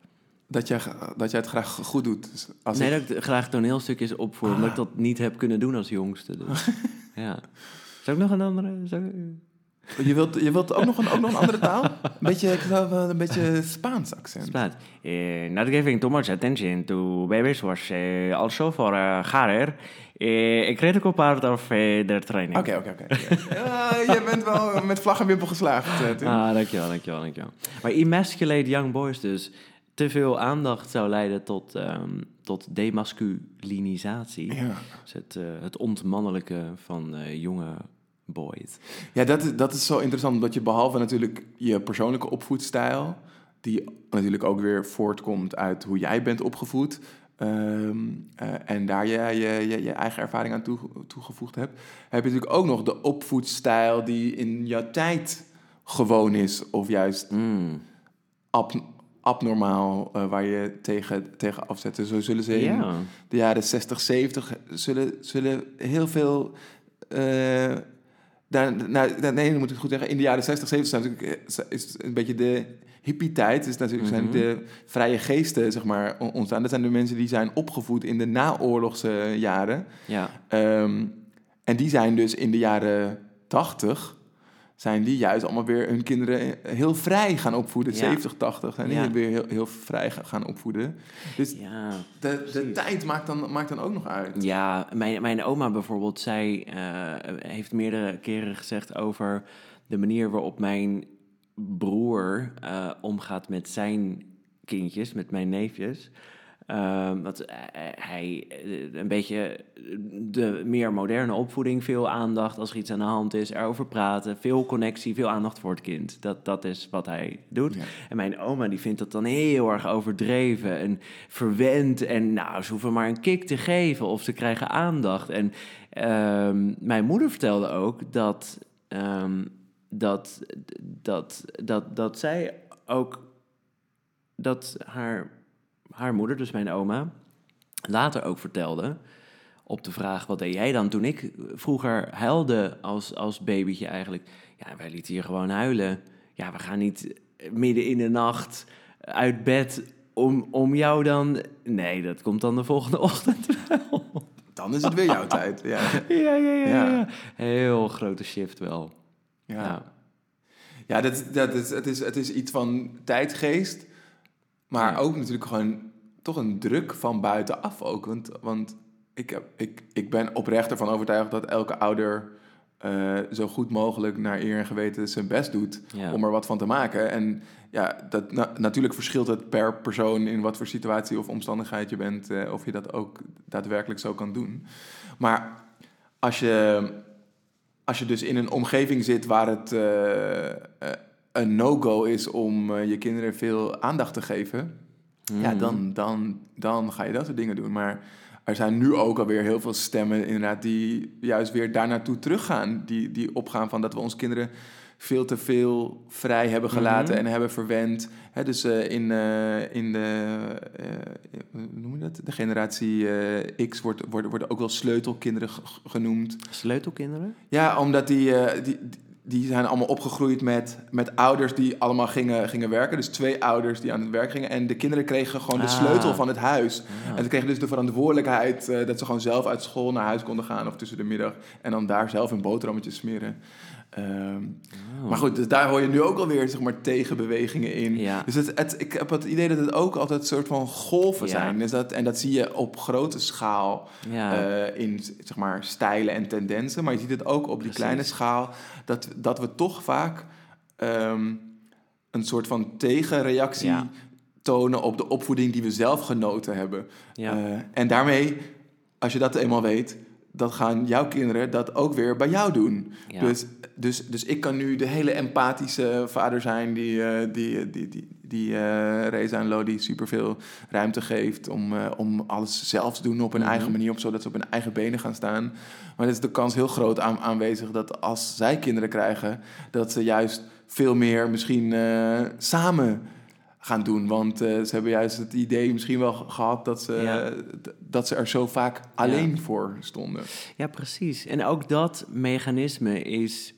dat jij, dat jij het graag goed doet. Dus als nee, dat ik graag toneelstukjes opvoer, ah. omdat ik dat niet heb kunnen doen als jongste. Dus. ja. Zou ik nog een andere... Zou... Je wilt, je wilt ook, nog een, ook nog een andere taal? Een beetje, ik een beetje Spaans accent. Spaans. Uh, not giving too much attention to babies was uh, also for uh, Harer uh, a critical part of their training. Oké, oké, oké. Je bent wel met vlag en wimpel geslaagd. ah, dankjewel, dankjewel, dankjewel. Maar emasculate young boys dus te veel aandacht zou leiden tot, um, tot demasculinisatie. Ja. Dus het, uh, het ontmannelijke van uh, jonge boys. Ja, dat, dat is zo interessant, omdat je behalve natuurlijk je persoonlijke opvoedstijl, die natuurlijk ook weer voortkomt uit hoe jij bent opgevoed, ehm, eh, en daar je, je, je, je eigen ervaring aan toe, toegevoegd hebt, heb je natuurlijk ook nog de opvoedstijl die in jouw tijd gewoon is, of juist Mm. ab, abnormaal, eh, waar je tegen, tegen afzet. Dus zo zullen ze in de jaren 60, 70 zullen, zullen heel veel. eh daar, nou, nee, dan moet ik het goed zeggen. In de jaren 60, 70 zijn natuurlijk, eh, is het een beetje de hippie-tijd. Dus natuurlijk zijn Mhm. de vrije geesten, zeg maar, on- ontstaan. Dat zijn de mensen die zijn opgevoed in de naoorlogse jaren. Ja. Ehm, en die zijn dus in de jaren 80 zijn die juist allemaal weer hun kinderen heel vrij gaan opvoeden. Ja. 70, 80 zijn die Ja. weer heel, heel vrij ga- gaan opvoeden. Dus Ja. de, de tijd maakt dan, maakt dan ook nog uit. Ja, mijn, mijn oma bijvoorbeeld, zij eh, heeft meerdere keren gezegd over de manier waarop mijn broer eh, omgaat met zijn kindjes, met mijn neefjes. Ehm, dat eh, hij eh, een beetje de meer moderne opvoeding, veel aandacht als er iets aan de hand is, erover praten, veel connectie, veel aandacht voor het kind. Dat, dat is wat hij doet. Ja. En mijn oma die vindt dat dan heel erg overdreven en verwend. En nou, ze hoeven maar een kick te geven of ze krijgen aandacht. En ehm, mijn moeder vertelde ook dat, ehm, dat, dat, dat, dat zij ook, dat haar, haar moeder, dus mijn oma, later ook vertelde op de vraag, wat deed jij dan toen ik vroeger huilde als, als babytje eigenlijk? Ja, wij lieten hier gewoon huilen. Ja, we gaan niet midden in de nacht uit bed om, om jou dan... Nee, dat komt dan de volgende ochtend wel. Dan is het weer jouw tijd. Ja. Ja, ja, ja, Ja. ja. Heel grote shift wel. Ja. Ja. Ja, dat, dat is, het, is, het is iets van tijdgeest, maar Ja. ook natuurlijk gewoon toch een druk van buitenaf ook. Want, want ik, heb, ik, ik ben oprecht ervan overtuigd dat elke ouder eh, zo goed mogelijk naar eer en geweten zijn best doet Ja. om er wat van te maken. En ja, dat, na- natuurlijk verschilt het per persoon in wat voor situatie of omstandigheid je bent, eh, of je dat ook daadwerkelijk zo kan doen. Maar als je, als je dus in een omgeving zit waar het eh, een no-go is om eh, je kinderen veel aandacht te geven, ja, Mhm. dan, dan, dan ga je dat soort dingen doen. Maar er zijn nu ook alweer heel veel stemmen inderdaad die juist weer daar naartoe teruggaan. Die, die opgaan van dat we ons kinderen veel te veel vrij hebben gelaten Mhm. en hebben verwend. Hè, dus eh, in, eh, in de, eh, hoe noem je dat? de generatie X wordt, worden, worden ook wel sleutelkinderen genoemd. Sleutelkinderen? Ja, omdat die, eh, die, die zijn allemaal opgegroeid met, met ouders die allemaal gingen, gingen werken. Dus twee ouders die aan het werk gingen. En de kinderen kregen gewoon de Ah. sleutel van het huis. Ja. En ze kregen dus de verantwoordelijkheid eh, dat ze gewoon zelf uit school naar huis konden gaan of tussen de middag. En dan daar zelf een boterhammetje smeren. Ehm, Oh. Maar goed, dus daar hoor je nu ook alweer zeg maar, tegenbewegingen in. Ja. Dus het, het, ik heb het idee dat het ook altijd een soort van golven Ja. zijn. Dus dat, en dat zie je op grote schaal Ja. eh, in zeg maar, stijlen en tendensen. Maar je ziet het ook op die Precies. kleine schaal. Dat, dat we toch vaak ehm, een soort van tegenreactie tonen op de opvoeding die we zelf genoten hebben. Eh, en daarmee, als je dat eenmaal weet, dan gaan jouw kinderen dat ook weer bij jou doen. Dus, dus, dus ik kan nu de hele empathische vader zijn die, eh, die, die, die, die eh, Reza en Lodi superveel ruimte geeft om, om alles zelf te doen op hun Mhm. eigen manier, op, zodat ze op hun eigen benen gaan staan. Maar er is de kans heel groot aan, aanwezig dat als zij kinderen krijgen, dat ze juist veel meer misschien samen gaan doen. Want ze hebben juist het idee misschien wel gehad dat ze, Ja. dat ze er zo vaak alleen voor stonden. Ja, precies. En ook dat mechanisme is,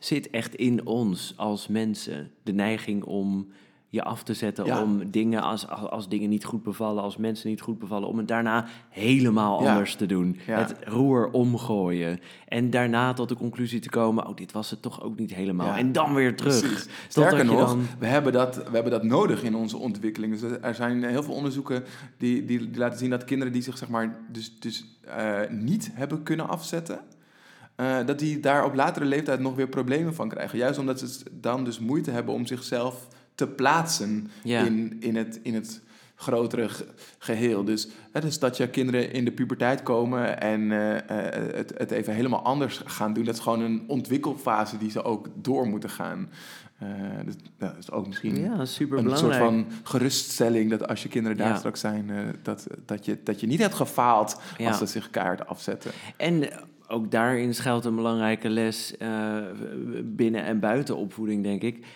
zit echt in ons als mensen. De neiging om je af te zetten, Ja. om dingen als, als, als dingen niet goed bevallen, als mensen niet goed bevallen, om het daarna helemaal Ja. anders te doen. Ja. Het roer omgooien. En daarna tot de conclusie te komen, oh, dit was het toch ook niet helemaal. En dan weer terug. Sterker nog, dan- we, hebben dat, we hebben dat nodig in onze ontwikkeling. Dus er zijn heel veel onderzoeken die, die, die laten zien dat kinderen die zich zeg maar, dus, dus, eh, niet hebben kunnen afzetten, eh, dat die daar op latere leeftijd nog weer problemen van krijgen. Juist omdat ze dan dus moeite hebben om zichzelf te plaatsen Ja. in, in, het, in het grotere ge- geheel. Dus, hè, dus dat je kinderen in de puberteit komen en eh, eh, het, het even helemaal anders gaan doen. Dat is gewoon een ontwikkelfase die ze ook door moeten gaan. Uh, dus dat is ook misschien ja, super een soort van geruststelling dat als je kinderen daar straks zijn, uh, dat, dat, je, dat je niet hebt gefaald als ze zich kaart afzetten. En ook daarin schuilt een belangrijke les uh, binnen- en buitenopvoeding, denk ik.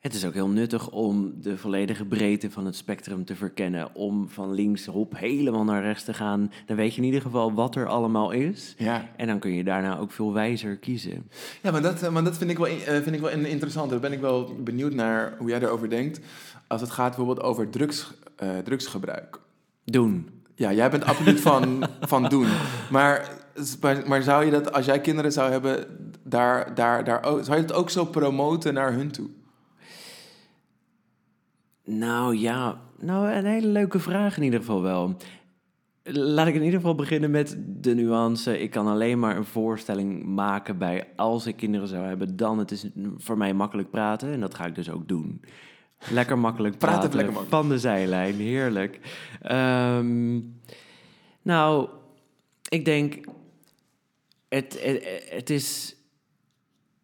Het is ook heel nuttig om de volledige breedte van het spectrum te verkennen. Om van links op helemaal naar rechts te gaan. Dan weet je in ieder geval wat er allemaal is. Ja. En dan kun je daarna ook veel wijzer kiezen. Ja, maar dat, maar dat vind, ik wel, eh, vind ik wel interessant. Daar ben ik wel benieuwd naar hoe jij erover denkt. Als het gaat bijvoorbeeld over drugs, uh, drugsgebruik. Doen. Ja, jij bent absoluut van, van doen. Maar, maar, maar, zou je dat, als jij kinderen zou hebben, daar, daar, daar, zou je het ook zo promoten naar hun toe? Nou ja, nou een hele leuke vraag in ieder geval wel. Laat ik in ieder geval beginnen met de nuance. Ik kan alleen maar een voorstelling maken bij als ik kinderen zou hebben, dan het is voor mij makkelijk praten en dat ga ik dus ook doen. Lekker makkelijk praten, praten lekker makkelijk. van de zijlijn, heerlijk. Um, nou, ik denk, het, het, is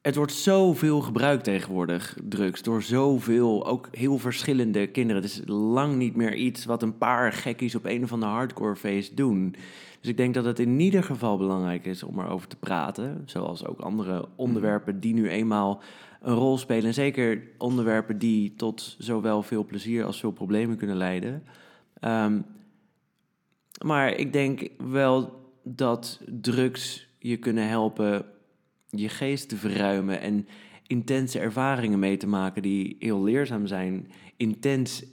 het wordt zoveel gebruikt tegenwoordig, drugs, door zoveel, ook heel verschillende kinderen. Het is lang niet meer iets wat een paar gekkies op een of andere hardcore feest doen. Dus ik denk dat het in ieder geval belangrijk is om erover te praten. Zoals ook andere onderwerpen die nu eenmaal een rol spelen. En zeker onderwerpen die tot zowel veel plezier als veel problemen kunnen leiden. Ehm, maar ik denk wel dat drugs je kunnen helpen je geest te verruimen en intense ervaringen mee te maken die heel leerzaam zijn. Intens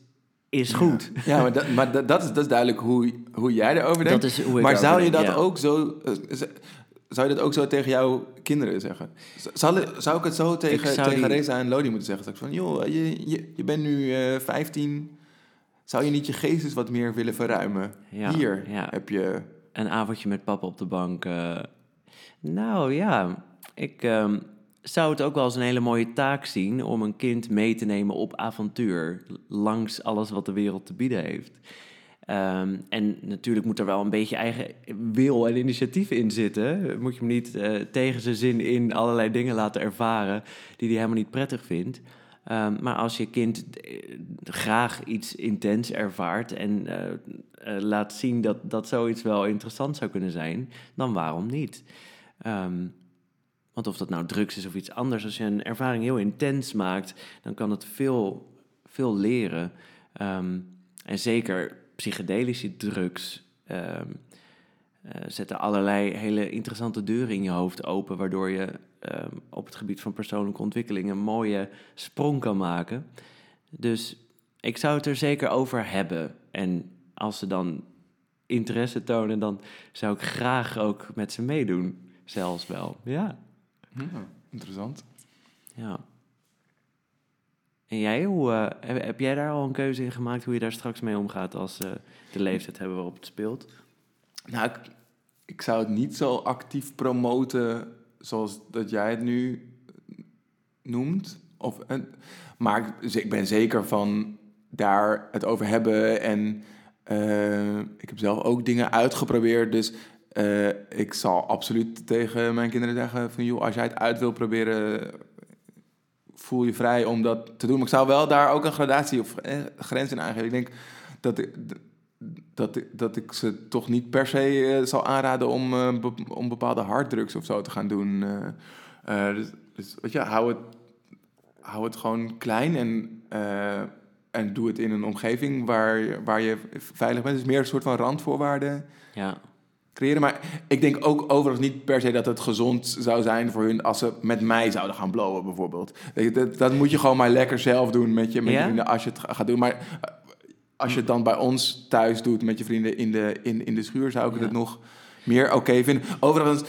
is goed. Ja, maar, dat, maar dat, is, dat is duidelijk hoe, hoe jij erover denkt. Dat is hoe ik maar zou je dat ook zo... Eh, zou je dat ook zo tegen jouw kinderen zeggen? Zou, zou ik het zo tegen, tegen Reza en Lodi moeten zeggen? van, joh, je, je, je bent nu uh, eh, 15. Zou je niet je geest eens wat meer willen verruimen? Hier heb je... Een avondje met papa op de bank. Uh, nou ja, ik um, zou het ook wel als een hele mooie taak zien om een kind mee te nemen op avontuur. Langs alles wat de wereld te bieden heeft. Um, en natuurlijk moet er wel een beetje eigen wil en initiatief in zitten. Moet je hem niet uh, tegen zijn zin in allerlei dingen laten ervaren die hij helemaal niet prettig vindt. Um, maar als je kind eh, graag iets intens ervaart en uh, uh, laat zien dat, dat zoiets wel interessant zou kunnen zijn, dan waarom niet? Um, want of dat nou drugs is of iets anders, als je een ervaring heel intens maakt, dan kan het veel, veel leren. Um, en zeker psychedelische drugs zetten allerlei hele interessante deuren in je hoofd open, waardoor je um, op het gebied van persoonlijke ontwikkeling een mooie sprong kan maken. Dus ik zou het er zeker over hebben. En als ze dan interesse tonen, dan zou ik graag ook met ze meedoen. Zelfs wel, ja. Ja, interessant. Ja. En jij, hoe, uh, heb, jij daar al een keuze in gemaakt hoe je daar straks mee omgaat als uh, de leeftijd hebben waarop het speelt? Nou, ik, ik, zou het niet zo actief promoten zoals dat jij het nu noemt. Of, uh, maar ik, ben zeker van daar het over hebben. En ik heb zelf ook dingen uitgeprobeerd. Dus uh, ik zal absoluut tegen mijn kinderen zeggen van... joh, als jij het uit wil proberen, voel je vrij om dat te doen. Maar ik zou wel daar ook een gradatie of eh, grens in aangeven. Ik denk dat ik, dat, dat ik ze toch niet per se uh, zal aanraden om, uh, be, om bepaalde harddrugs of zo te gaan doen. dus, dus weet je, hou het, hou het gewoon klein en, en doe het in een omgeving waar, waar je veilig bent. Is meer een soort van randvoorwaarden. Ja creëren. Maar ik denk ook overigens niet per se dat het gezond zou zijn voor hun als ze met mij zouden gaan blowen, bijvoorbeeld. Dat, dat moet je gewoon maar lekker zelf doen met je, met je vrienden als je het gaat doen. Maar eh, als je het dan bij ons thuis doet met je vrienden in de, in, in de schuur, zou ik het nog meer oké vinden. Overigens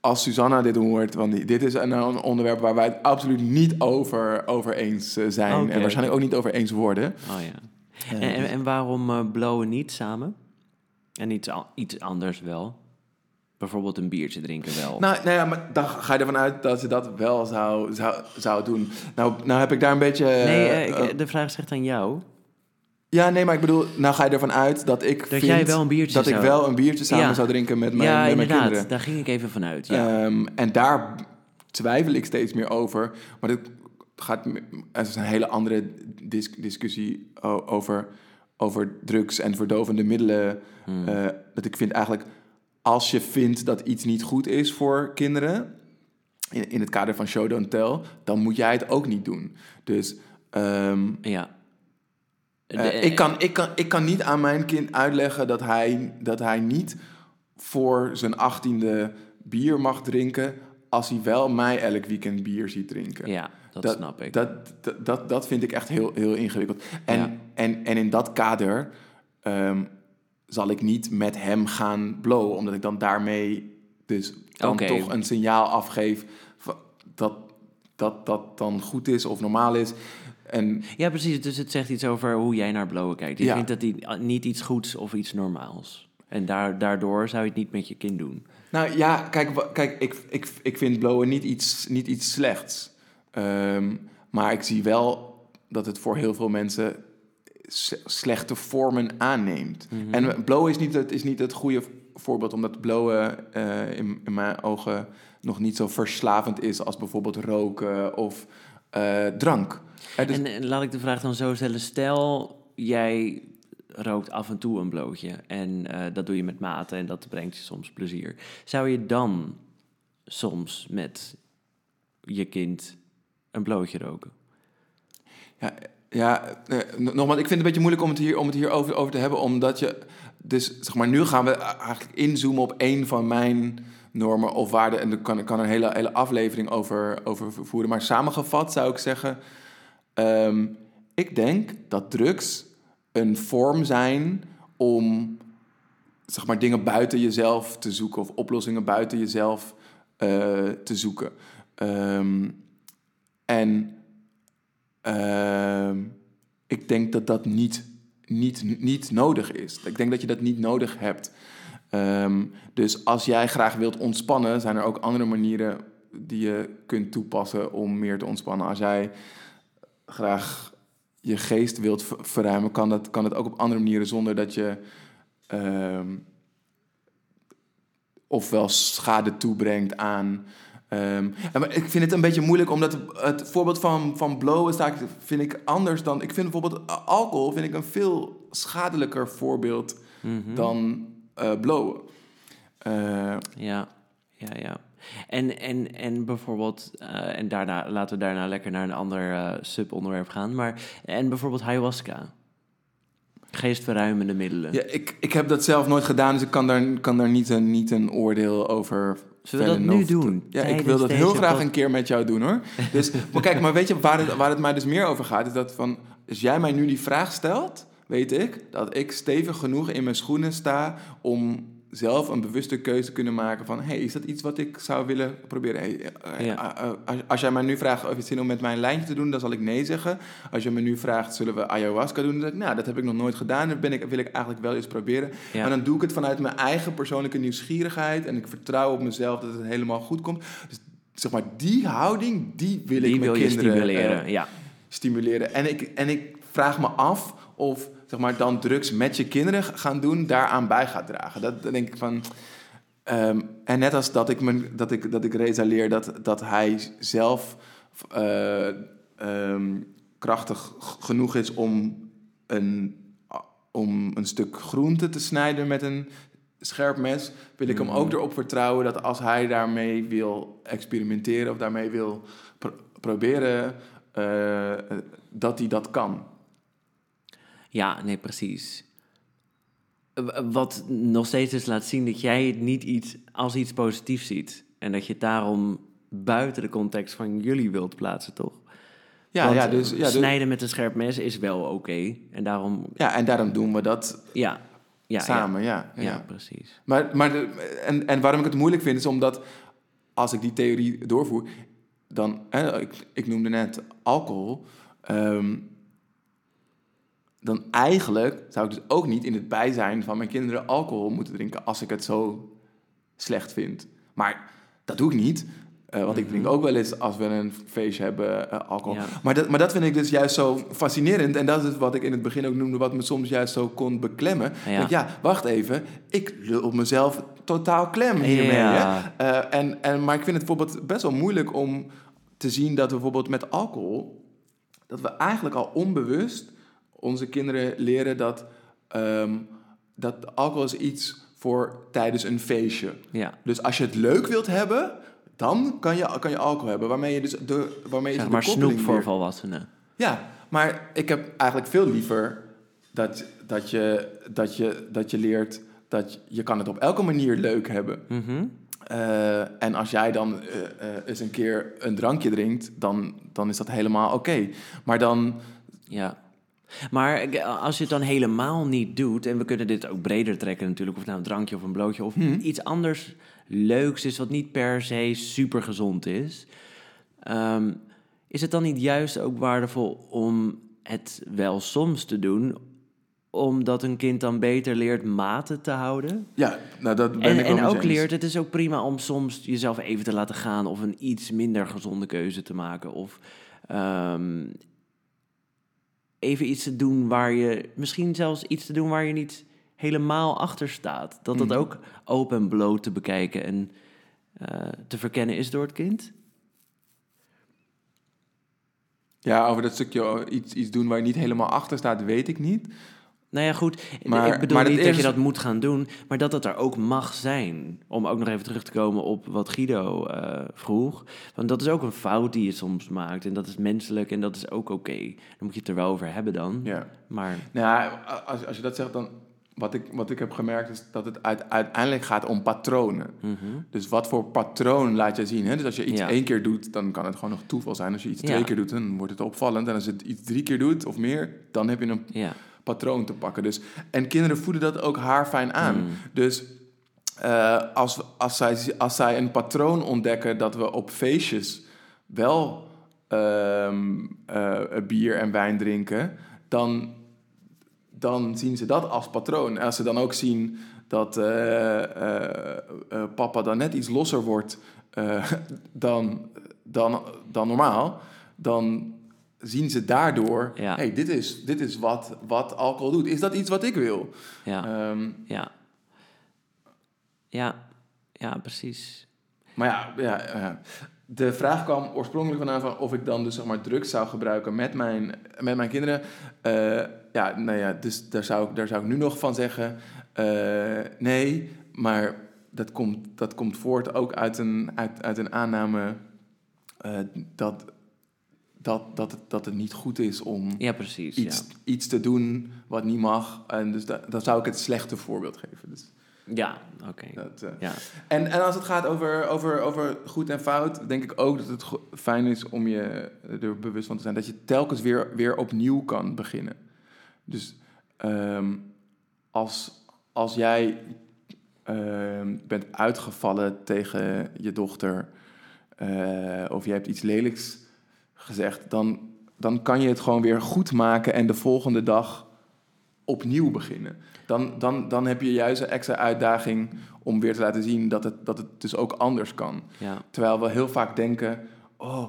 als Susanna dit hoort, want dit is een, onderwerp waar wij het absoluut niet over, over eens eh, zijn. En waarschijnlijk ook niet over eens worden. Oh ja. En, en, en waarom uh, blowen niet samen? En iets, iets anders wel. Bijvoorbeeld een biertje drinken wel. Nou, nou ja, maar dan ga je ervan uit dat ze dat wel zou, zou, zou doen. Nou, nou heb ik daar een beetje... Nee, uh, ik, de vraag zegt aan jou. Ja, nee, maar ik bedoel, nou ga je ervan uit dat ik dat vind jij wel een biertje dat zou... ik wel een biertje samen zou drinken met mijn, ja, met mijn kinderen. daar ging ik even vanuit. Ja. Um, en daar twijfel ik steeds meer over. Maar dat gaat, het is een hele andere dis- discussie over, over drugs en verdovende middelen. Hmm. Eh, dat ik vind eigenlijk, als je vindt dat iets niet goed is voor kinderen, in, in het kader van show don't tell, dan moet jij het ook niet doen. Dus ehm, Ja. Eh, De- ik, kan, ik, kan, ik kan niet aan mijn kind uitleggen dat hij, dat hij niet voor zijn achttiende bier mag drinken... als hij wel mij elk weekend bier ziet drinken. Ja, dat, snap ik. Dat, dat, dat, dat vind ik echt heel, heel ingewikkeld. En, Ja. en, en in dat kader ehm, zal ik niet met hem gaan blowen... omdat ik dan daarmee dus dan toch een signaal afgeef... dat dat dat dan goed is of normaal is... En Ja, precies. Dus het zegt iets over hoe jij naar blowen kijkt. Je Ja. vindt dat die, niet iets goeds of iets normaals. En daar, daardoor zou je het niet met je kind doen. Nou ja, kijk, kijk ik, ik, ik vind blowen niet iets, niet iets slechts. Ehm, maar ik zie wel dat het voor heel veel mensen slechte vormen aanneemt. En blowen is niet, het, is niet het goede voorbeeld, omdat blowen eh, in, in mijn ogen nog niet zo verslavend is als bijvoorbeeld roken of eh, drank. Hè, dus- En, en laat ik de vraag dan zo stellen. Stel, jij rookt af en toe een blootje. En eh, dat doe je met mate en dat brengt je soms plezier. Zou je dan soms met je kind een blootje roken? Ja, ja eh, nogmaals, ik vind het een beetje moeilijk om het hier, om het hier over, over te hebben, omdat je... Dus zeg maar, nu gaan we eigenlijk inzoomen op één van mijn normen of waarden. En daar kan, kan een hele, hele aflevering over, over voeren. Maar samengevat zou ik zeggen... ehm, ik denk dat drugs een vorm zijn om zeg maar, dingen buiten jezelf te zoeken... of oplossingen buiten jezelf eh, te zoeken. Ehm, en Ehm, ik denk dat dat niet, niet, niet nodig is. Ik denk dat je dat niet nodig hebt. Ehm, dus als jij graag wilt ontspannen, zijn er ook andere manieren die je kunt toepassen om meer te ontspannen. Als jij graag je geest wilt ver- verruimen, kan dat, kan dat ook op andere manieren zonder dat je ehm, ofwel schade toebrengt aan. ehm, maar ik vind het een beetje moeilijk, omdat het voorbeeld van, van blowen sta ik, vind ik anders dan. Ik vind bijvoorbeeld alcohol vind ik een veel schadelijker voorbeeld Mhm. dan eh blowen. Eh, Ja, ja, ja. En, en, en bijvoorbeeld, eh, en daarna laten we daarna lekker naar een ander subonderwerp gaan. Maar, en bijvoorbeeld ayahuasca. Geestverruimende middelen. ja, ik, ik heb dat zelf nooit gedaan, dus ik kan daar, kan daar niet, een, niet een oordeel over Zullen we dat nu doen? Ja, ik wil dat heel graag een keer met jou doen hoor. Dus, maar kijk, maar weet je waar het, waar het mij dus meer over gaat? Is dat van, als jij mij nu die vraag stelt, weet ik dat ik stevig genoeg in mijn schoenen sta om zelf een bewuste keuze te kunnen maken van, hey, is dat iets wat ik zou willen proberen? Hey, eh, Ja. eh, eh, als, als jij mij nu vraagt of je zin om met mij een lijntje te doen, dan zal ik nee zeggen. Als je me nu vraagt, zullen we ayahuasca doen? Dan zeg ik, nou, dat heb ik nog nooit gedaan. Dat ben ik, wil ik eigenlijk wel eens proberen. Ja. Maar dan doe ik het vanuit mijn eigen persoonlijke nieuwsgierigheid. En ik vertrouw op mezelf dat het helemaal goed komt. Dus zeg maar, die houding, die wil Die ik mijn kinderen stimuleren, ja. stimuleren. En ik, en ik vraag me af of zeg maar, dan drugs met je kinderen gaan doen, daaraan bij gaat dragen. Dat, denk ik van... ehm, en net als dat ik, me, dat ik, dat ik resaleer dat, dat hij zelf eh, ehm, krachtig genoeg is om een, om een stuk groente te snijden met een scherp mes, wil ik hem Mhm. ook erop vertrouwen dat als hij daarmee wil experimenteren of daarmee wil pro- proberen, eh, dat hij dat kan. Ja, nee, precies. Wat nog steeds dus laat zien dat jij het niet iets als iets positiefs ziet. En dat je het daarom buiten de context van jullie wilt plaatsen, toch? Ja, Want, ja, dus, ja, dus- snijden met een scherp mes is wel oké. En daarom, ja, en daarom doen we dat ja. ja samen, ja. Ja, ja. ja, precies. Maar, maar de, en, en waarom ik het moeilijk vind, is omdat als ik die theorie doorvoer, dan, hè, ik, ik noemde net alcohol, ehm, dan eigenlijk zou ik dus ook niet in het bijzijn van mijn kinderen alcohol moeten drinken als ik het zo slecht vind. Maar dat doe ik niet. eh, want ik drink ook wel eens als we een feestje hebben eh, alcohol. Ja. Maar, dat, maar dat vind ik dus juist zo fascinerend. En dat is wat ik in het begin ook noemde, wat me soms juist zo kon beklemmen. Ja. Ja, denk, ja wacht even. Ik lul mezelf totaal klem hiermee. Ja. Hè? Eh, en, en, maar ik vind het bijvoorbeeld best wel moeilijk om te zien dat we bijvoorbeeld met alcohol, dat we eigenlijk al onbewust onze kinderen leren dat, ehm, dat alcohol is iets voor tijdens een feestje. Ja. Dus als je het leuk wilt hebben, dan kan je, kan je alcohol hebben. Waarmee je dus de, waarmee je Zeg de maar koppeling snoep voor weer- volwassenen. Ja, maar ik heb eigenlijk veel liever dat, dat, je, dat, je, dat je leert dat je, je kan het op elke manier leuk hebben. Mhm. Eh, en als jij dan eh, eens een keer een drankje drinkt, dan, dan is dat helemaal oké. Maar dan, Ja. Maar als je het dan helemaal niet doet, en we kunnen dit ook breder trekken natuurlijk, of nou een drankje of een blootje of Mhm. iets anders leuks is, wat niet per se super gezond is, ehm, is het dan niet juist ook waardevol om het wel soms te doen, omdat een kind dan beter leert maten te houden? ja, nou dat ben En, ik wel en ook eens. leert, het is ook prima om soms jezelf even te laten gaan of een iets minder gezonde keuze te maken. Of ehm, even iets te doen waar je, misschien zelfs iets te doen waar je niet helemaal achter staat. Dat dat Mhm. ook open en bloot te bekijken en eh, te verkennen is door het kind. Ja, over dat stukje oh, iets, iets doen waar je niet helemaal achter staat, weet ik niet. Nou ja, goed. Maar- ik bedoel maar niet dat je dat moet gaan doen, maar dat het er ook mag zijn. Om ook nog even terug te komen op wat Guido eh, vroeg. Want dat is ook een fout die je soms maakt. En dat is menselijk en dat is ook oké. Dan moet je het er wel over hebben dan. Ja. Maar Nou ja, als, als je dat zegt, dan... Wat ik, wat ik heb gemerkt is dat het uit- uiteindelijk gaat om patronen. mhm. Dus wat voor patroon laat je zien? Hè? Dus als je iets Ja. één keer doet, dan kan het gewoon nog toeval zijn. Als je iets Ja. twee keer doet, dan wordt het opvallend. En als je het iets drie keer doet of meer, dan heb je een ja. Patroon te pakken. Dus, en kinderen voeden dat ook haarfijn aan. Mm. Dus eh, als, als, zij, als zij een patroon ontdekken dat we op feestjes wel ehm, eh, bier en wijn drinken, dan, dan zien ze dat als patroon. En als ze dan ook zien dat eh, papa dan net iets losser wordt dan, dan, dan normaal, dan zien ze daardoor, Ja. hey, dit is, dit is wat, wat alcohol doet. Is dat iets wat ik wil? Ja. Ehm, ja. Ja. Ja, precies. maar ja, ja, ja, de vraag kwam oorspronkelijk vandaan van of ik dan dus zeg maar drugs zou gebruiken met mijn, met mijn kinderen. Eh, ja, nou ja, dus daar zou, ik- daar zou ik nu nog van zeggen, eh, nee, maar dat komt, dat komt voort ook uit een, uit, uit een aanname eh, dat, dat, dat, het, dat het niet goed is om Ja, precies. iets, iets te doen wat niet mag. En dus da- dan zou ik het slechte voorbeeld geven. Dus Ja, ja oké. eh, Ja. en, en als het gaat over, over, over goed en fout, denk ik ook dat het fijn is om je er bewust van te zijn dat je telkens weer, weer opnieuw kan beginnen. Dus ehm, als, als jij ehm, bent uitgevallen tegen je dochter eh, of je hebt iets lelijks gezegd, dan, dan kan je het gewoon weer goed maken en de volgende dag opnieuw beginnen. Dan, dan, dan heb je juist een extra uitdaging om weer te laten zien dat het, dat het dus ook anders kan. Ja. Terwijl we heel vaak denken, oh,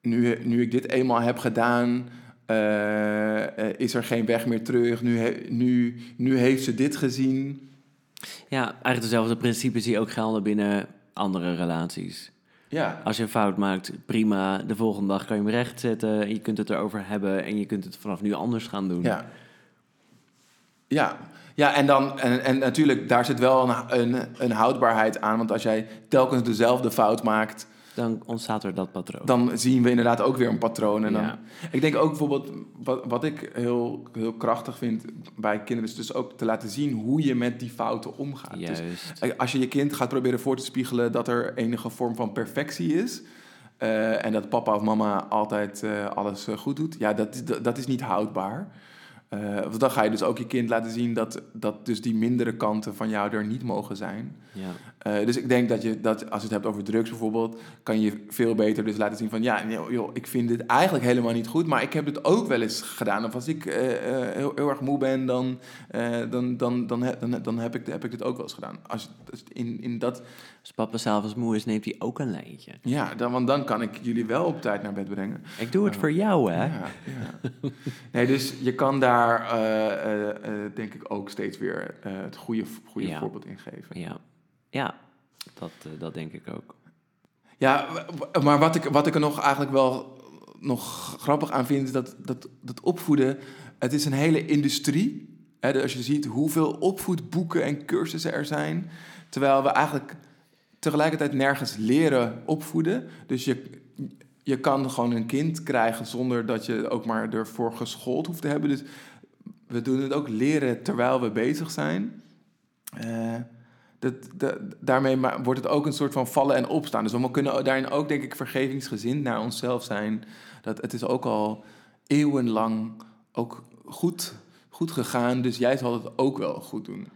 nu, nu ik dit eenmaal heb gedaan, eh, eh, is er geen weg meer terug. Nu, he- nu, nu heeft ze dit gezien. ja, eigenlijk dezelfde principes die ook gelden binnen andere relaties. Ja, Als je een fout maakt, prima. De volgende dag kan je hem rechtzetten. Je kunt het erover hebben en je kunt het vanaf nu anders gaan doen. ja. Ja, ja en, dan, en, en natuurlijk, daar zit wel een, een, een houdbaarheid aan. Want als jij telkens dezelfde fout maakt, Dan ontstaat er dat patroon. dan zien we inderdaad ook weer een patroon. En dan, Ja. Ik denk ook bijvoorbeeld, wat, wat ik heel, heel krachtig vind bij kinderen, is dus ook te laten zien hoe je met die fouten omgaat. Dus Juist. als je je kind gaat proberen voor te spiegelen dat er enige vorm van perfectie is. eh, en dat papa of mama altijd eh, alles goed doet. Ja, dat, dat, dat is niet houdbaar. Want dan ga je dus ook je kind laten zien dat, dat dus die mindere kanten van jou er niet mogen zijn. Ja. Eh, dus ik denk dat, je, dat als je het hebt over drugs bijvoorbeeld, kan je veel beter dus laten zien van ja, joh, ik vind dit eigenlijk helemaal niet goed, maar ik heb het ook wel eens gedaan. Of als ik eh, heel, heel erg moe ben, dan, dan, dan, dan, dan, dan heb, ik, heb ik dit ook wel eens gedaan. Als, als in, in dat, Als papa s'avonds moe is, neemt hij ook een lijntje. ja, dan, want dan kan ik jullie wel op tijd naar bed brengen. Ik doe het voor jou, hè? Ja, ja. Nee, dus je kan daar eh, eh, eh, denk ik ook steeds weer het goede, goede Ja. voorbeeld in geven. Ja, ja dat, dat denk ik ook. Ja, maar wat ik, wat ik er nog eigenlijk wel nog grappig aan vind, is dat, dat, dat opvoeden, het is een hele industrie. Hè, dus als je ziet hoeveel opvoedboeken en cursussen er zijn, terwijl we eigenlijk tegelijkertijd nergens leren opvoeden. Dus je, je kan gewoon een kind krijgen zonder dat je ook maar ervoor geschoold hoeft te hebben. Dus we doen het ook leren terwijl we bezig zijn. Eh, dat, daarmee wordt het ook een soort van vallen en opstaan. Dus we kunnen daarin ook, denk ik, vergevingsgezind naar onszelf zijn. Dat het is ook al eeuwenlang ook goed, goed gegaan. Dus jij zal het ook wel goed doen.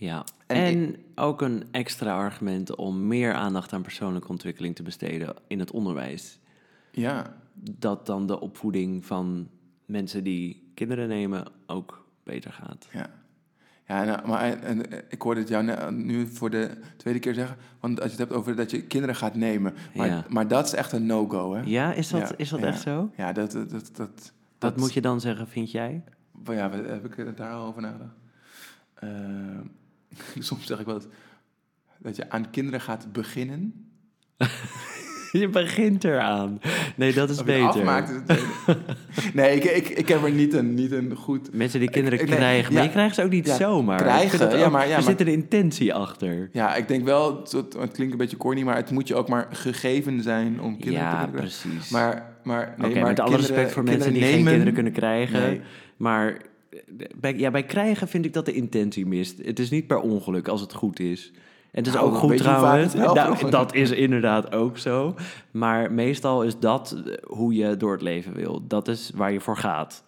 Ja, En en, ook een extra argument om meer aandacht aan persoonlijke ontwikkeling te besteden in het onderwijs. Ja, Dat dan de opvoeding van mensen die kinderen nemen ook beter gaat. ja. Ja, en, maar en, en ik hoorde het jou nu voor de tweede keer zeggen. Want als je het hebt over dat je kinderen gaat nemen. Maar, Ja. maar dat is echt een no-go, hè? Ja, is dat, Ja, is dat ja. echt zo? Ja, dat... dat, dat, dat Wat moet je dan zeggen, vind jij? Ja, heb ik daar al over nagedacht? Eh, soms zeg ik wel dat, dat je aan kinderen gaat beginnen. Je begint eraan. Nee, dat is beter. afmaakt is nee, ik, ik, ik heb er niet een, niet een goed... Mensen die kinderen Ik- nee, krijgen, maar ja. je krijgt ze ook niet Ja, zomaar. Krijgen, dat ja, ook- maar- ja, er maar- zit een intentie achter. Ja, ik denk wel, het, het klinkt een beetje corny, maar het moet je ook maar gegeven zijn om kinderen Ja, te krijgen. precies. Maar, maar, nee, maar met alle kinderen- respect voor mensen die geen kinderen kunnen krijgen. Nee. Maar bij, ja, bij krijgen vind ik dat de intentie mist. Het is niet per ongeluk als het goed is. En het is Nou, ook goed trouwens. Nou, dat is inderdaad ook zo. Maar meestal is dat hoe je door het leven wil. Dat is waar je voor gaat.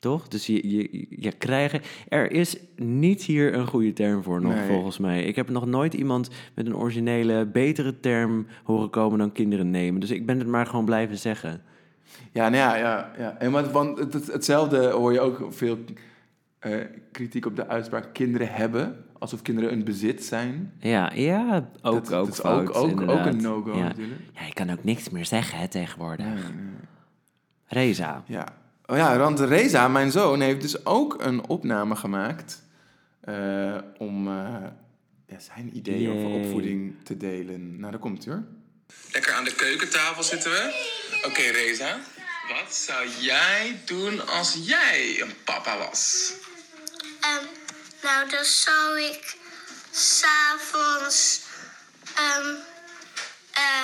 Toch? Dus je, je, je krijgen... Er is niet hier een goede term voor nog, Nee. volgens mij. Ik heb nog nooit iemand met een originele, betere term horen komen dan kinderen nemen. Dus ik ben het maar gewoon blijven zeggen. Ja, nou ja, ja, ja. En want, want het, het- hetzelfde hoor je ook veel eh, kritiek op de uitspraak kinderen hebben. Alsof kinderen een bezit zijn. Ja, ja ook, Dat- ook dat is fout, ook, ook, ook een no-go ja. natuurlijk. Ja, je kan ook niks meer zeggen hè, tegenwoordig. Nee, nee. Reza. Ja. Oh ja, want Reza, mijn zoon, heeft dus ook een opname gemaakt eh, om eh, ja, zijn ideeën over opvoeding te delen. Nou, daar komt hij hoor. Lekker aan de keukentafel zitten we. Oké, Reza. Wat zou jij doen als jij een papa was? Ehm, nou, dan zou ik s'avonds eh,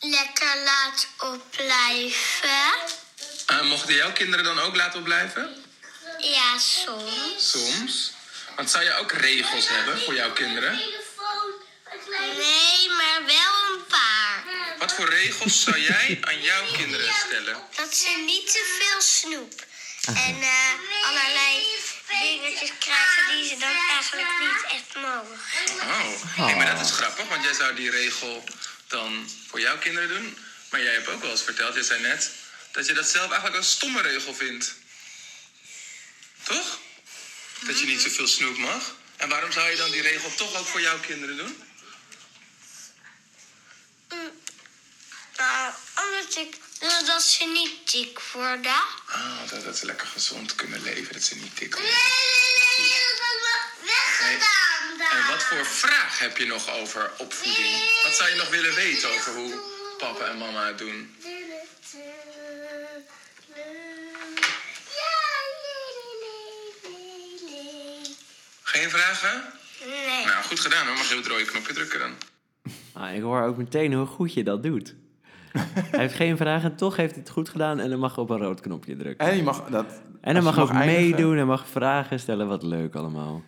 lekker laat opblijven. Eh, mochten jouw kinderen dan ook laten blijven? Ja, soms. Soms. Want zou je ook regels hebben voor jouw kinderen? Nee, maar wel een paar. Wat voor regels zou jij aan jouw kinderen stellen? Dat ze niet te veel snoep en eh, allerlei dingetjes krijgen die ze dan eigenlijk niet echt mogen. Oh, nee, maar dat is grappig, want jij zou die regel dan voor jouw kinderen doen. Maar jij hebt ook wel eens verteld, jij zei net, dat je dat zelf eigenlijk een stomme regel vindt. Toch? Dat je niet zoveel snoep mag. En waarom zou je dan die regel toch ook voor jouw kinderen doen? Nou, omdat ik wil dat ze niet dik worden. Ah, dat, dat ze lekker gezond kunnen leven, dat ze niet dik Nee, worden. nee, nee, dat was wel weggedaan daar. En wat voor vraag heb je nog over opvoeding? Wat zou je nog willen weten over hoe papa en mama het doen? Ja, nee, nee, nee, nee. Geen vragen? Nee. Nou, goed gedaan hoor. Mag je op het rode knopje drukken dan? Ah, ik hoor ook meteen hoe goed je dat doet. hij heeft geen vragen, toch heeft hij het goed gedaan en dan mag op een rood knopje drukken. En je mag dat. En dan mag ook meedoen en mag vragen stellen, wat leuk allemaal.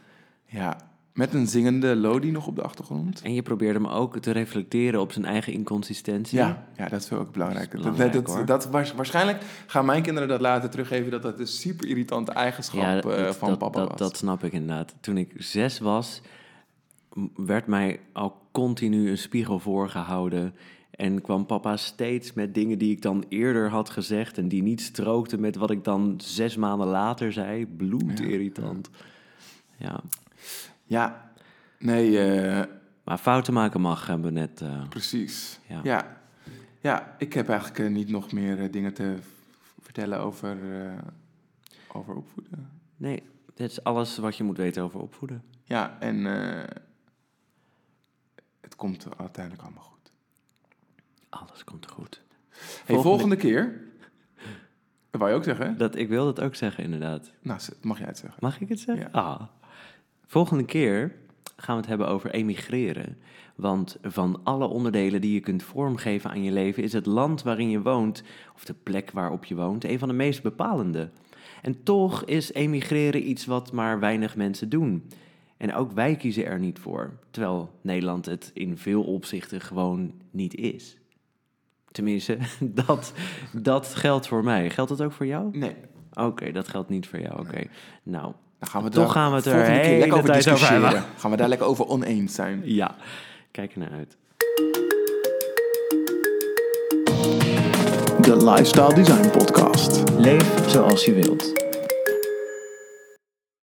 Ja, met een zingende Lodi nog op de achtergrond. En je probeert hem ook te reflecteren op zijn eigen inconsistentie. Ja, ja, dat is ook belangrijk. Dat is belangrijk, dat, dat, hoor. dat was, waarschijnlijk gaan mijn kinderen dat later teruggeven dat dat een super irritante eigenschap Ja, eh, van papa dat, was. dat snap ik inderdaad. Toen ik zes was, werd mij al continu een spiegel voorgehouden. En kwam papa steeds met dingen die ik dan eerder had gezegd... en die niet strookten met wat ik dan zes maanden later zei. Bloedirritant. Ja, Ja, nee, eh, maar fouten maken mag, hebben we net... eh, precies. Ja. Ja. Ja. ik heb eigenlijk eh, niet nog meer dingen te vertellen over, over opvoeden. nee, dit is alles wat je moet weten over opvoeden. Ja, en het komt uiteindelijk allemaal goed. Alles komt goed. Hey, volgende keer... Dat wou je ook zeggen, hè? Dat, ik wil dat ook zeggen, inderdaad. Nou, mag jij het zeggen. Mag ik het zeggen? Ja. Ah. Volgende keer gaan we het hebben over emigreren. Want van alle onderdelen die je kunt vormgeven aan je leven, is het land waarin je woont, of de plek waarop je woont, een van de meest bepalende. En toch is emigreren iets wat maar weinig mensen doen. En ook wij kiezen er niet voor, terwijl Nederland het in veel opzichten gewoon niet is. Tenminste, dat, dat geldt voor mij. Geldt dat ook voor jou? Nee. Oké, dat geldt niet voor jou. Oké. Nou, Dan gaan we Toch gaan we het er keer lekker over over discussiëren. hebben. Gaan we daar lekker over oneens zijn. ja. Kijk er naar uit. De Lifestyle Design Podcast. Leef zoals je wilt.